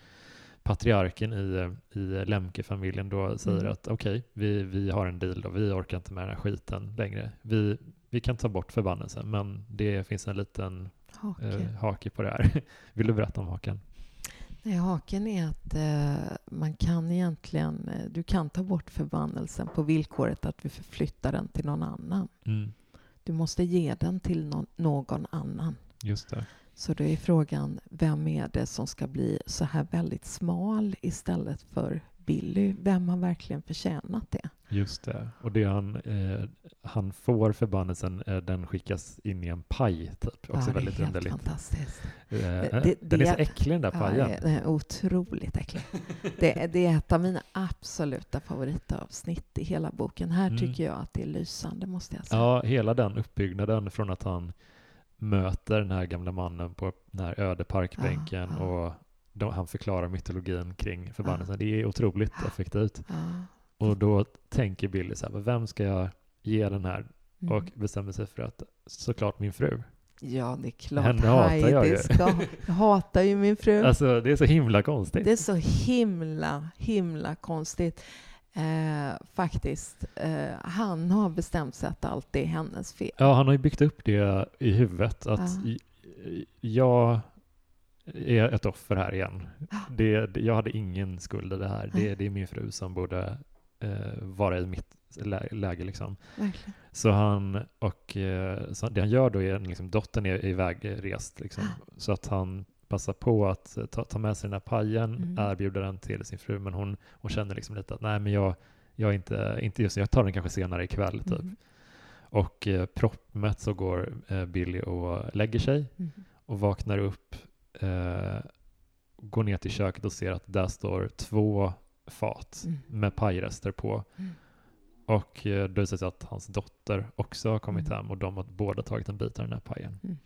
patriarken i, i Lemke-familjen då säger Mm. att okej, vi, vi har en deal då, vi orkar inte med den här skiten längre. Vi, vi kan ta bort förbannelsen, men det finns en liten Hake. eh, hake på det här. Vill du berätta om haken? Nej, haken är att eh, man kan egentligen, eh, du kan ta bort förbannelsen på villkoret att du förflyttar den till någon annan. Mm, Du måste ge den till någon, någon annan. Just det. Så då är frågan, vem är det som ska bli så här väldigt smal istället för Billy, vem har verkligen förtjänat det? Just det. Och det han, eh, han får förbannelsen, eh, den skickas in i en paj, typ. Också ja, väldigt det underligt. fantastiskt. Eh, det- den är så det- äcklig den där Ja, pajen. det är otroligt äcklig. Det, det är ett av mina absoluta favoritavsnitt i hela boken. Här Mm. tycker jag att det är lysande, måste jag säga. Ja, hela den uppbyggnaden från att han möter den här gamla mannen på den här öde parkbänken Ja, ja. och de, han förklarar mytologin kring förbannelsen. Det är otroligt Ja. effektivt. Ja. Och då tänker Billy så här, vem ska jag ge den här? Mm. Och bestämmer sig för att såklart min fru. Ja, det är klart. Henne hatar jag ju. Ska, jag hatar ju min fru. Alltså det är så himla konstigt. Det är så himla, himla konstigt. Eh, faktiskt. Eh, han har bestämt sig att allt är hennes fel. Ja, han har ju byggt upp det i huvudet att j- jag är ett offer här igen. Ja. Det, jag hade ingen skuld i det här. Det, det är min fru som borde eh, vara i mitt lä- läge. Liksom. Verkligen. Så han, och eh, så det han gör då är liksom, dottern är ivägrest. Liksom, så att han passar på att eh, ta, ta med sig den här pajen, Mm. erbjuder den till sin fru, men hon, hon känner liksom lite att nej, men jag, jag inte, inte just jag tar den kanske senare ikväll. Typ. Mm. Och eh, proppmätt så går eh, Billy och lägger sig Mm. och vaknar upp, eh, går ner till köket och ser att där står två fat Mm. med pajrester på. Mm. Och eh, då visar det sig att hans dotter också har kommit Mm. hem och de har båda tagit en bit av den här pajen.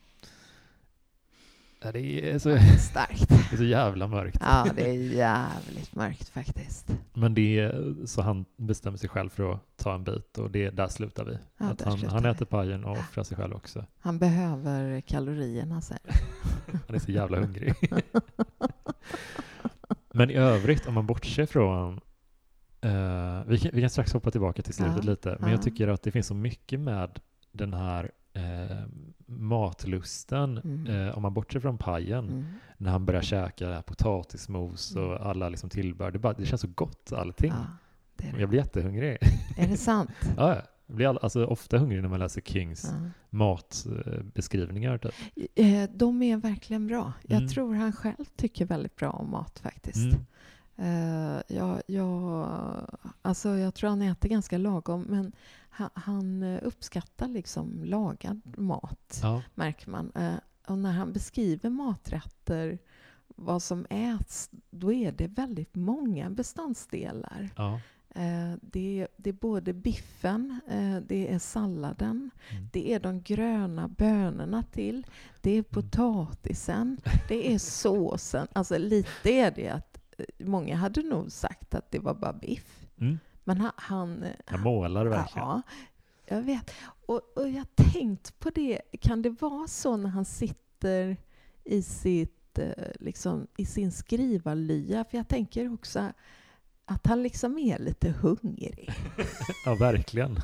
Ja, det, är så, Starkt. det är så jävla mörkt. Ja, det är jävligt mörkt faktiskt. Men det är, så han bestämmer sig själv för att ta en bit och det, där slutar vi. Ja, att han, slutar han vi. äter pajen och offrar sig själv också. Han behöver kalorierna sen. Han är så jävla hungrig. Men i övrigt, om man bortser från... eh, vi, kan, vi kan strax hoppa tillbaka till slutet Ja, lite, men ja. jag tycker att det finns så mycket med den här eh, matlusten, Mm. eh, om man bortser från pajen, Mm. när han börjar käka potatismos och Mm. alla liksom tillbehör. Det, bara, det känns så gott allting. Ja, det är, Jag det. blir jättehungrig. är det sant? ja, ja. jag blir all, alltså, ofta hungrig när man läser Kings Ja. matbeskrivningar. Typ. Eh, De är verkligen bra. Jag Mm. tror han själv tycker väldigt bra om mat faktiskt. Mm. Eh, jag, jag, alltså jag tror han äter ganska lagom, men han, han eh, uppskattar liksom lagad mat, Ja. märker man. Eh, och när han beskriver maträtter, vad som äts, då är det väldigt många beståndsdelar. Ja. Eh, det, är, det är både biffen, det är salladen, Mm. det är de gröna bönorna till, det är potatisen, det är såsen. Alltså lite är det många hade nog sagt att det var bara biff. Mm. Men han... han Jag målar verkligen. Ja, jag vet. Och, och jag har tänkt på det, kan det vara så när han sitter i, sitt, eh, liksom, i sin skrivarlya? För jag tänker också att han liksom är lite hungrig. Ja, verkligen.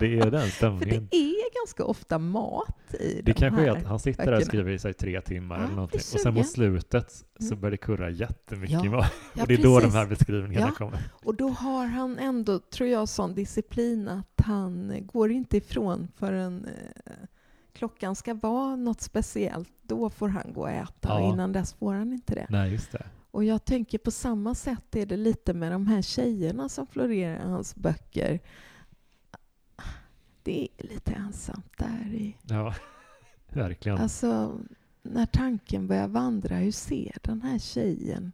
Det är den För stämningen. det är ganska ofta mat i Det de kanske är här. att han sitter där och böckerna. skriver i sig tre timmar Ja, eller någonting. Och sen mot slutet så Mm. börjar det kurra jättemycket Ja, Och det är då de här beskrivningarna Ja. kommer. Och då har han ändå, tror jag, sån disciplin att han går inte ifrån förrän eh, klockan ska vara något speciellt. Då får han gå och äta och innan dess får han inte det. Nej, just det. Och jag tänker på samma sätt är det lite med de här tjejerna som florerar i hans böcker. Det är lite ensamt där i... Ja, verkligen. Alltså, när tanken börjar vandra, hur ser den här tjejen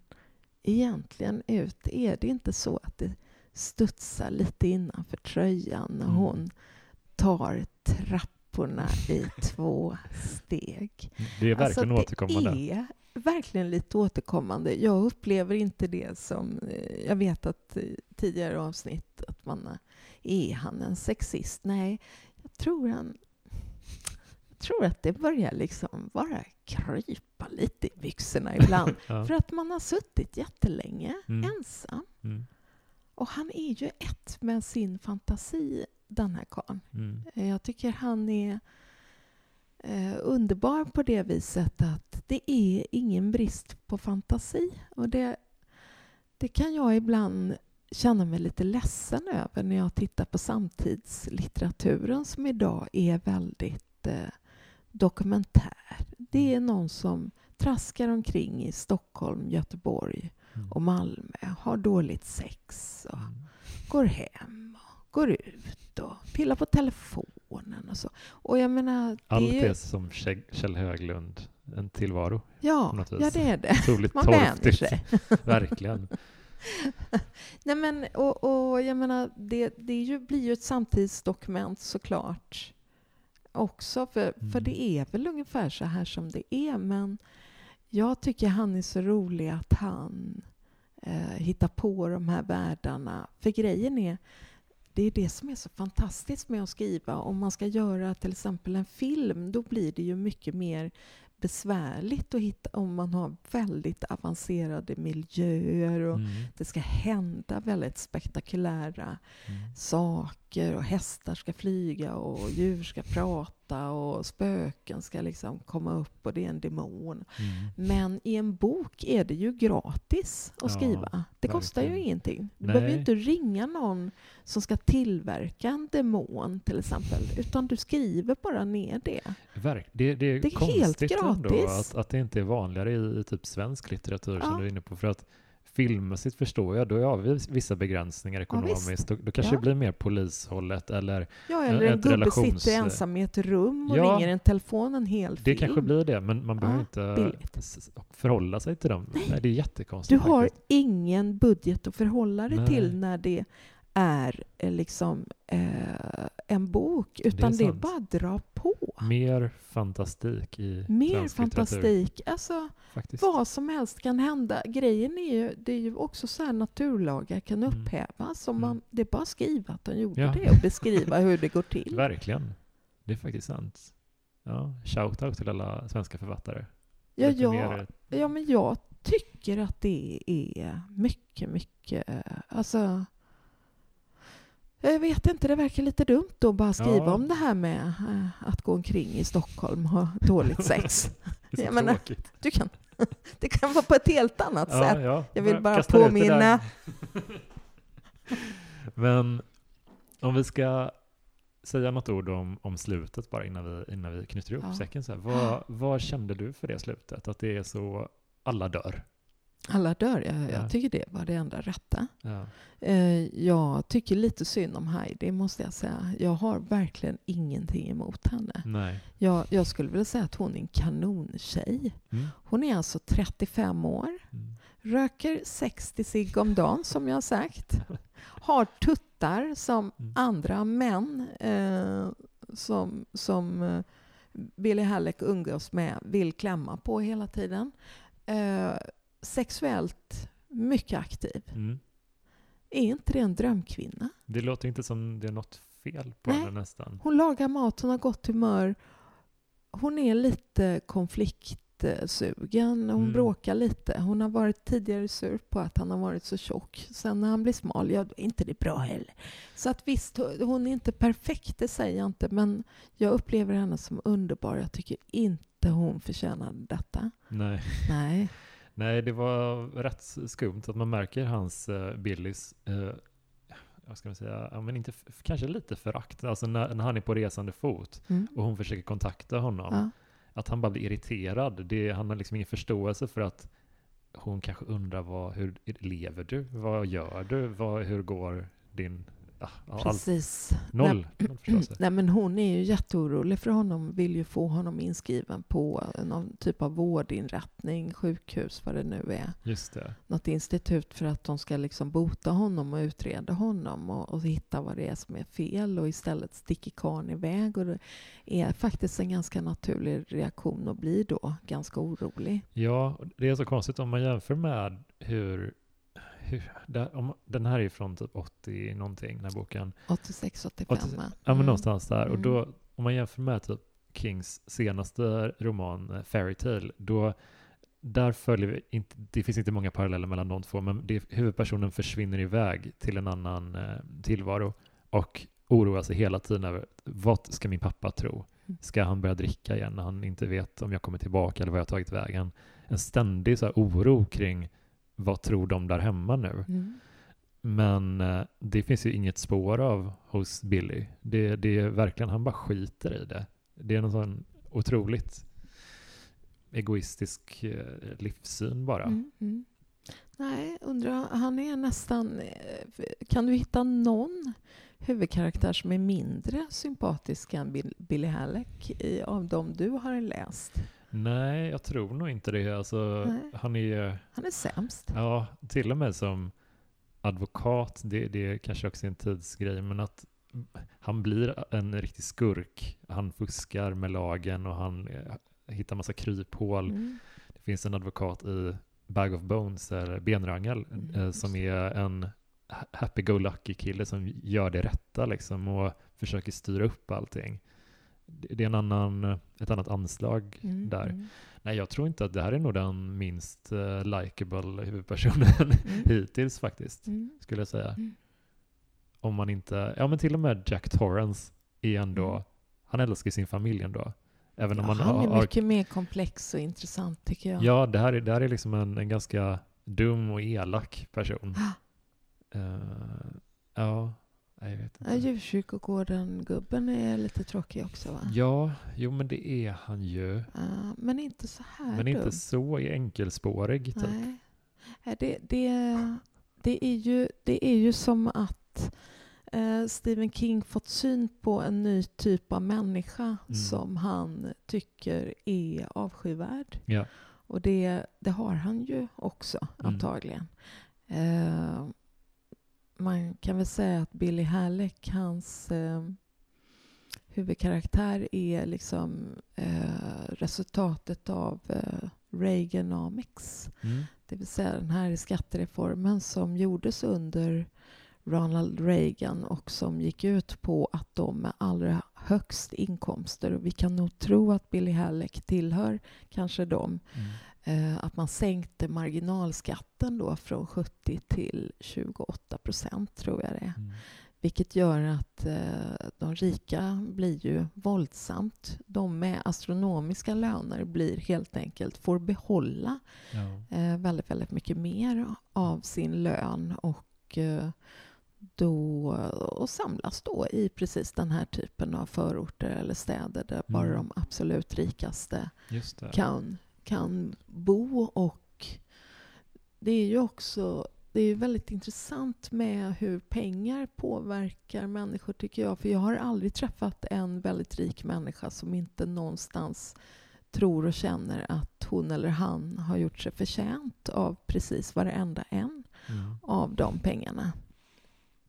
egentligen ut? Är det inte så att det studsar lite innanför tröjan när Mm. hon tar trapporna i två steg? Det är verkligen alltså, återkommande. Det är verkligen lite återkommande. Jag upplever inte det som... eh, Jag vet att tidigare avsnitt att man... Är han en sexist? Nej, jag tror han... Jag tror att det börjar liksom bara krypa lite i byxorna ibland. Ja. För att man har suttit jättelänge Mm. ensam. Mm. Och han är ju ett med sin fantasi, den här karln. Mm. Eh, Jag tycker han är eh, underbar på det viset att det är ingen brist på fantasi. Och det, det kan jag ibland känna mig lite ledsen över när jag tittar på samtidslitteraturen som idag är väldigt eh, dokumentär. Det är någon som traskar omkring i Stockholm, Göteborg Mm. och Malmö, har dåligt sex och Mm. går hem och går ut och pillar på telefonen och så. Och jag menar, det Allt är ju, som Kjell Höglund, en tillvaro. ja, ja, det är det. Otroligt Man torftigt. Verkligen. Nej men, och, och jag menar, det, det ju, blir ju ett samtidsdokument såklart också, för, för Mm. det är väl ungefär så här som det är, men jag tycker han är så rolig att han eh, hittar på de här världarna. För grejen är, det är det som är så fantastiskt med att skriva. Om man ska göra till exempel en film, då blir det ju mycket mer besvärligt att hitta om man har väldigt avancerade miljöer och Mm. det ska hända väldigt spektakulära Mm. saker och hästar ska flyga och djur ska prata och spöken ska liksom komma upp och det är en demon. Mm. Men i en bok är det ju gratis att Ja, skriva. Det kostar ju verkligen. ingenting. Du Nej. behöver ju inte ringa någon som ska tillverka en demon till exempel, utan du skriver bara ner det. Verk, det, det är Det är helt konstigt ändå gratis. att, att det inte är vanligare i, i typ svensk litteratur som Ja. du är inne på. För att filmmässigt förstår jag, då har vi vissa begränsningar ekonomiskt. då, då kanske Ja. det blir mer polishållet eller Ja, eller Ett en gubbe relations- sitter ensam i ett rum och Ja. ringer en telefon en hel det film. kanske blir det, men man behöver Ja, inte billigt. förhålla sig till dem. Nej. det är Du jättekonstigt har faktiskt. ingen budget att förhålla dig Nej. till när det är eh, liksom eh, en bok, utan det är, sant. bara att dra på. Mer fantastik i Mer fantastik. Alltså, Faktiskt. vad som helst kan hända. Grejen är ju, det är ju också så här naturlagar kan Mm. upphävas. Mm. man, det är bara att skriva att de gjorde Ja. det och beskriva hur det går till. Verkligen. Det är faktiskt sant. Ja, shout-out till alla svenska författare. Ja, Lite ja, mer- ja, men jag tycker att det är mycket, mycket... eh, Alltså, jag vet inte, det verkar lite dumt att bara skriva Ja. om det här med eh, att gå omkring i Stockholm och ha dåligt sex. Det är så menar. Du kan, det kan vara på ett helt annat Ja, sätt. ja. Jag vill bara Kasta ut det påminna. Men om vi ska säga något ord om, om slutet bara innan vi, innan vi knyter ihop säcken. Så här, vad, vad kände du för det slutet? Att det är så, alla dör? Alla dör, jag, Ja. jag tycker det var det enda rätta. Ja. Eh, Jag tycker lite synd om Heidi, måste jag säga. Jag har verkligen ingenting emot henne. Nej. Jag, jag skulle vilja säga att hon är en kanontjej. Mm. Hon är alltså 35 år, Mm. röker 60 cigg om dagen som jag har sagt. Har tuttar som Mm. andra män eh, som, som eh, Billy Halleck umgås med vill klämma på hela tiden. Eh, sexuellt mycket aktiv. Mm. Är inte det en drömkvinna? Det låter inte som det är något fel på Nej. henne nästan. Hon lagar mat, hon har gott humör. Hon är lite konfliktsugen, hon Mm. bråkar lite. Hon har varit tidigare sur på att han har varit så tjock. Sen när han blir smal, ja, är inte det bra heller. Så att visst, hon är inte perfekt, det säger jag inte. Men jag upplever henne som underbar. Jag tycker inte hon förtjänade detta. Nej. Nej. Nej, det var rätt skumt att man märker hans uh, Billys, eh, vad ska man säga, ja, men inte, kanske lite förakt. Alltså när, när han är på resande fot Mm. och hon försöker kontakta honom. Ja. Att han bara blir irriterad. Det, han har liksom ingen förståelse för att hon kanske undrar vad, hur lever du? Vad gör du? Vad, hur går din... Ja, Precis. noll, noll. Nej, men hon är ju jätteorolig för honom, vill ju få honom inskriven på någon typ av vårdinrättning, sjukhus, vad det nu är. Just det. Något institut för att de ska liksom bota honom och utreda honom och, och hitta vad det är som är fel och istället sticker karln iväg. Och det är faktiskt en ganska naturlig reaktion att bli då ganska orolig. Ja, det är så konstigt om man jämför med hur... hur där, om, den här är från typ 80 någonting, den här boken. 86-85. 86, va? Ja, men Mm. någonstans där. Och Mm. då, om man jämför med typ Kings senaste roman eh, Fairy Tale, då där följer vi inte, det finns inte många paralleller mellan de två, men det, huvudpersonen försvinner iväg till en annan eh, tillvaro och oroar sig hela tiden över vad ska min pappa tro? Mm. Ska han börja dricka igen när han inte vet om jag kommer tillbaka eller vad jag har tagit vägen? En ständig så oro kring vad tror de där hemma nu? Mm. Men eh, det finns ju inget spår av hos Billy. Det, det är verkligen, han bara skiter i det. Det är någon sån otroligt egoistisk eh, livssyn bara. Mm. Mm. Nej, undrar, han är nästan... eh, Kan du hitta någon huvudkaraktär som är mindre sympatisk än Bill, Billy Halleck i, av de du har läst? Nej, jag tror nog inte det. Alltså, Nej. han är Han är sämst. ja, till och med som advokat, det, det är kanske också en tidsgrej, men att han blir en riktig skurk. Han fuskar med lagen och han eh, hittar massa kryphål. Mm. Det finns en advokat i Bag of Bones, eller Benrangel, Mm, eh, som är en ha- happy-go-lucky kille som gör det rätta liksom och försöker styra upp allting. Det är en annan, ett annat anslag Mm, där. mm, Nej, jag tror inte att det här är nog den minst uh, likable huvudpersonen Mm. hittills faktiskt, mm. skulle jag säga. Mm. Om man inte, ja men till och med Jack Torrance är ändå, Mm. han älskar sin familj ändå. Även Ja, om man han är har, mycket mer komplex och intressant tycker jag. Ja, det här är, det här är liksom en, en ganska dum och elak person. Ah. Eh, ja, jag vet Ja, inte. Djurkyrkogården-gubben är lite tråkig också va? Ja, jo men det är han ju. Ja, men inte så här Men dum. inte så enkelspårig typ. Nej. Det, det, det, är ju, det är ju som att eh, Stephen King fått syn på en ny typ av människa Mm. som han tycker är avskyvärd. Ja. Och det, det har han ju också, Mm. antagligen. Eh, man kan väl säga att Billy Halleck, hans eh, huvudkaraktär, är liksom eh, resultatet av eh, Reaganomics. Mm. Det vill säga den här skattereformen som gjordes under Ronald Reagan och som gick ut på att de med allra högst inkomster, och vi kan nog tro att Billy Halleck tillhör kanske dem, Mm. Eh, att man sänkte marginalskatten då från 70 till 28 procent tror jag det är. Mm. Vilket gör att eh, de rika blir ju våldsamt. De med astronomiska löner blir helt enkelt, får behålla Ja. eh, väldigt, väldigt mycket mer av sin lön och då och samlas då i precis den här typen av förorter eller städer där bara Mm. de absolut rikaste kan, kan bo och det är ju också det är väldigt intressant med hur pengar påverkar människor tycker jag. För jag har aldrig träffat en väldigt rik människa som inte någonstans tror och känner att hon eller han har gjort sig förtjänt av precis varenda en Mm. av de pengarna.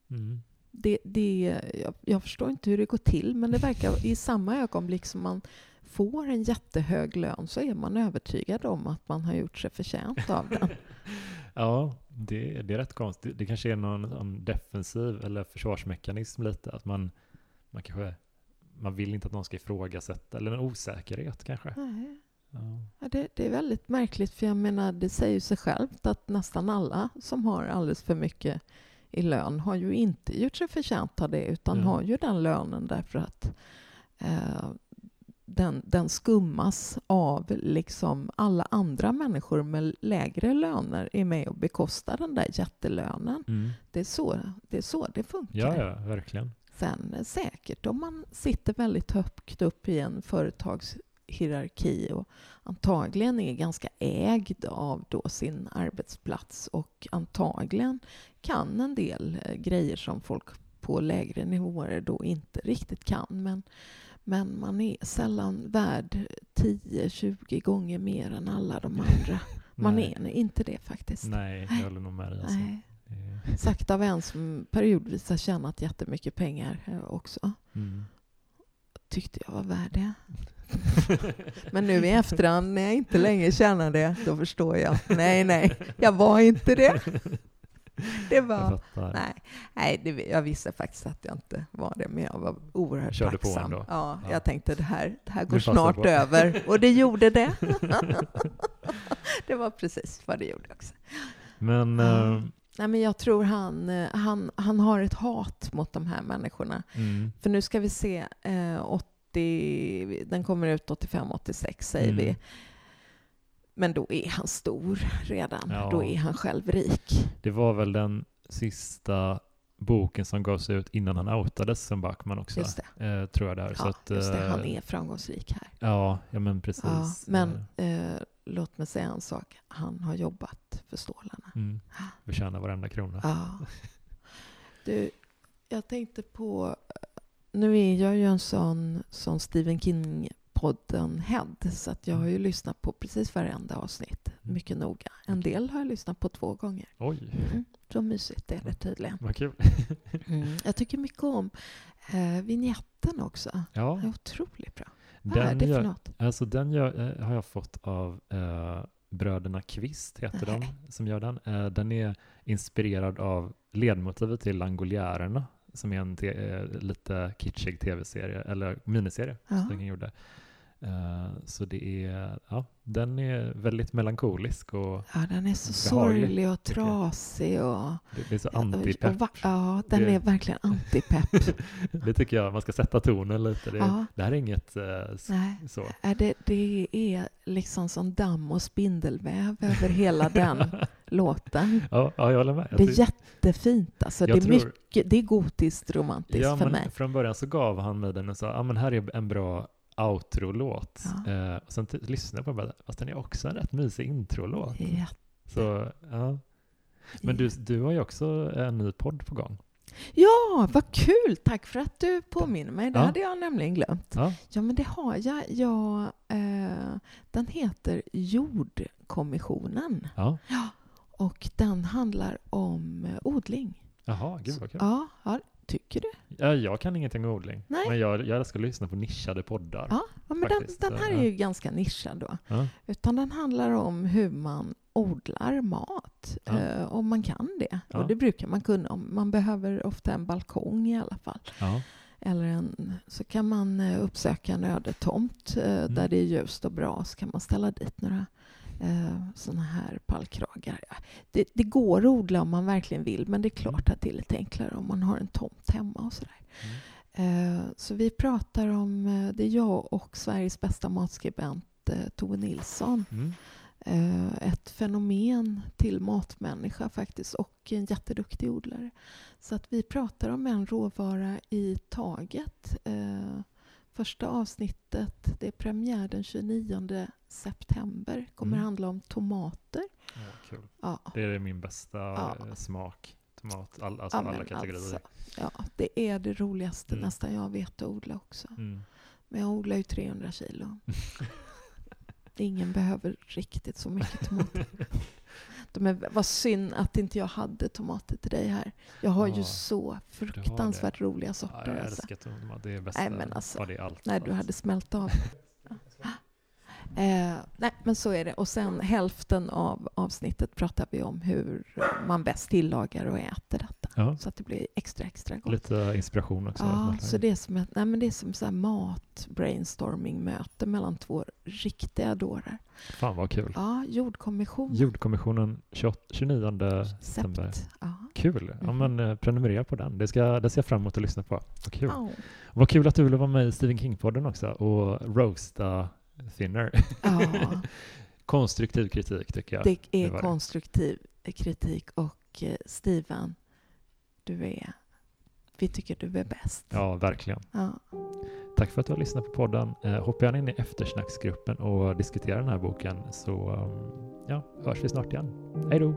Mm. Det, det, jag, jag förstår inte hur det går till, men det verkar i samma ögonblick som man får en jättehög lön så är man övertygad om att man har gjort sig förtjänt av den. Ja, det, det är rätt konstigt. Det kanske är någon, defensiv eller försvarsmekanism lite. Att man, man kanske man vill inte att någon ska ifrågasätta, eller en osäkerhet kanske. Nej. Ja. Det, det är väldigt märkligt, för jag menar, det säger ju sig självt att nästan alla som har alldeles för mycket i lön har ju inte gjort sig förtjänt av det, utan Ja. har ju den lönen därför att eh, den, den skummas av liksom alla andra människor med lägre löner är med och bekostar den där jättelönen. Mm. Det är så det, är så det funkar. ja, ja, verkligen. Sen eh, säkert om man sitter väldigt högt upp i en företagshierarki och antagligen är ganska ägd av då sin arbetsplats och antagligen kan en del eh, grejer som folk på lägre nivåer då inte riktigt kan. Men, men man är sällan värd 10-20 gånger mer än alla de andra. Man Nej. är inte det faktiskt. Nej, jag håller nog med dig. Alltså. Sagt av en som periodvis har tjänat jättemycket pengar eh, också. Mm. Tyckte jag var värd det. Men nu i efterhand när jag inte längre tjänar det, då förstår jag. Nej, nej, jag var inte det. Det Jag var... fattar. Nej, nej det, jag visste faktiskt att jag inte var det, men jag var oerhört Körde på tacksam. ändå. Ja, Ja. jag tänkte det här, det här går snart på. över. Och det gjorde det. det var precis vad det gjorde också. Men, eh, Nej, men jag tror han, eh, han, han har ett hat mot de här människorna. mm, För nu ska vi se, eh, 80, den kommer ut 85-86 säger Mm. vi. Men då är han stor redan. Ja. Då är han själv rik. det var väl den sista boken som gavs ut innan han outades som Backman också. Just det. Eh, tror jag det är. så Ja, att, just det. Han eh, är framgångsrik här. Ja, ja men precis. Ja, men Eh, eh, låt mig säga en sak. Han har jobbat för stålarna. Mm. Förtjänar varenda krona. Ja. Du, jag tänkte på... Nu är jag ju en sån, sån Stephen King-podden-head så att jag har ju lyssnat på precis varenda avsnitt Mm. mycket noga. En del har jag lyssnat på två gånger. Oj, Så mysigt är det tydligen. vad kul. Mm. Jag tycker mycket om eh, vignetten också. Ja, Det är otroligt bra. Vad är den, det för något? alltså den gör, eh, har jag fått av eh, Bröderna Kvist, heter de, Nej. som gör den. Eh, den är inspirerad av ledmotivet till Langoliärerna, som är en te- eh, lite kitschig tv-serie, eller miniserie, Ja. som den gjorde. Eh, så det är, ja, den är väldigt melankolisk och Ja, den är så sorglig och trasig. Och, det, är så antipepp. Ja, den Det- är verkligen antipepp. det tycker jag, man ska sätta tonen lite. Det, Ja. det här är inget eh, Nej. så. Det, det är liksom som damm och spindelväv över hela den låten. Ja, ja, jag håller med. Jag Det är jättefint. Alltså, det, är tror- mycket, det är gotiskt romantiskt ja, för mig. Från början så gav han mig den och sa, ja men här är en bra outro-låt. Ja. Eh, och sen lyssnade jag på den bara, fast den är också en rätt mysig intro-låt. Ja. Så, ja. Men du, du har ju också en ny podd på gång. Ja, vad kul! Tack för att du påminner mig. Det Ja. hade jag nämligen glömt. Ja, Ja, men det har jag. jag eh, den heter Jordkommissionen ja. och den handlar om eh, odling. Jaha, gud vad kul. Ja, ja, tycker du? Ja, jag kan ingenting om odling. Nej. Men jag, jag älskar att lyssna på nischade poddar. Ja, ja men den, den här är ju ganska nischad då. Ja. Utan den handlar om hur man odlar mat, Ja. eh, om man kan det. Ja. Och det brukar man kunna. Man behöver ofta en balkong i alla fall. Eller en, så kan man eh, uppsöka en ödetomt eh, Mm. där det är ljust och bra. Så kan man ställa dit några eh, sådana här pallkragar. Det, det går att odla om man verkligen vill, men det är klart att det är lite enklare om man har en tomt hemma och sådär. Mm. Eh, så vi pratar om, eh, det är jag och Sveriges bästa matskribent eh, Tove Nilsson. Mm. Ett fenomen till matmänniska faktiskt och en jätteduktig odlare. Så att vi pratar om en råvara i taget. Första avsnittet, det är premiär den 29 september, kommer Mm. handla om tomater. Ja, kul. Ja, Det är min bästa Ja. eh, smak. Tomat, all, alltså ja, alla kategorier. alltså, ja, det är det roligaste Mm. nästan jag vet att odla också. Mm. Men jag odlar ju 300 kilo. Ingen behöver riktigt så mycket tomater. De är, vad synd att inte jag hade tomater till dig här. Jag har ju Ja, så fruktansvärt roliga Ja, sorter. jag alltså. älskar tomat. Det är bästa. Nej, men alltså, ja, allt. När du allt. hade smält av. Eh, nej, men så är det. Och sen hälften av avsnittet pratar vi om hur man bäst tillagar och äter detta. Ja, Så att det blir extra, extra gott. lite inspiration också. Ja, så det är som ett nej, men det är som så mat-brainstorming-möte mellan två riktiga dårar. Fan vad kul. Ja, jordkommission. Jordkommissionen 28, 29 september. Ja. Kul. Ja, Mhm. men, eh, prenumerera på den. Det, ska, det ser jag fram emot att lyssna på. Vad kul. Ja. Vad kul att du ville vara med i Stephen King-podden också och roasta Thinner. ja, Konstruktiv kritik tycker jag. det är det. konstruktiv kritik och eh, Steven, du är, vi tycker du är bäst. Ja, verkligen. Ja. Tack för att du har lyssnat på podden. Eh, hoppa gärna in i eftersnacksgruppen och diskutera den här boken så um, ja, hörs vi snart igen. Hej då!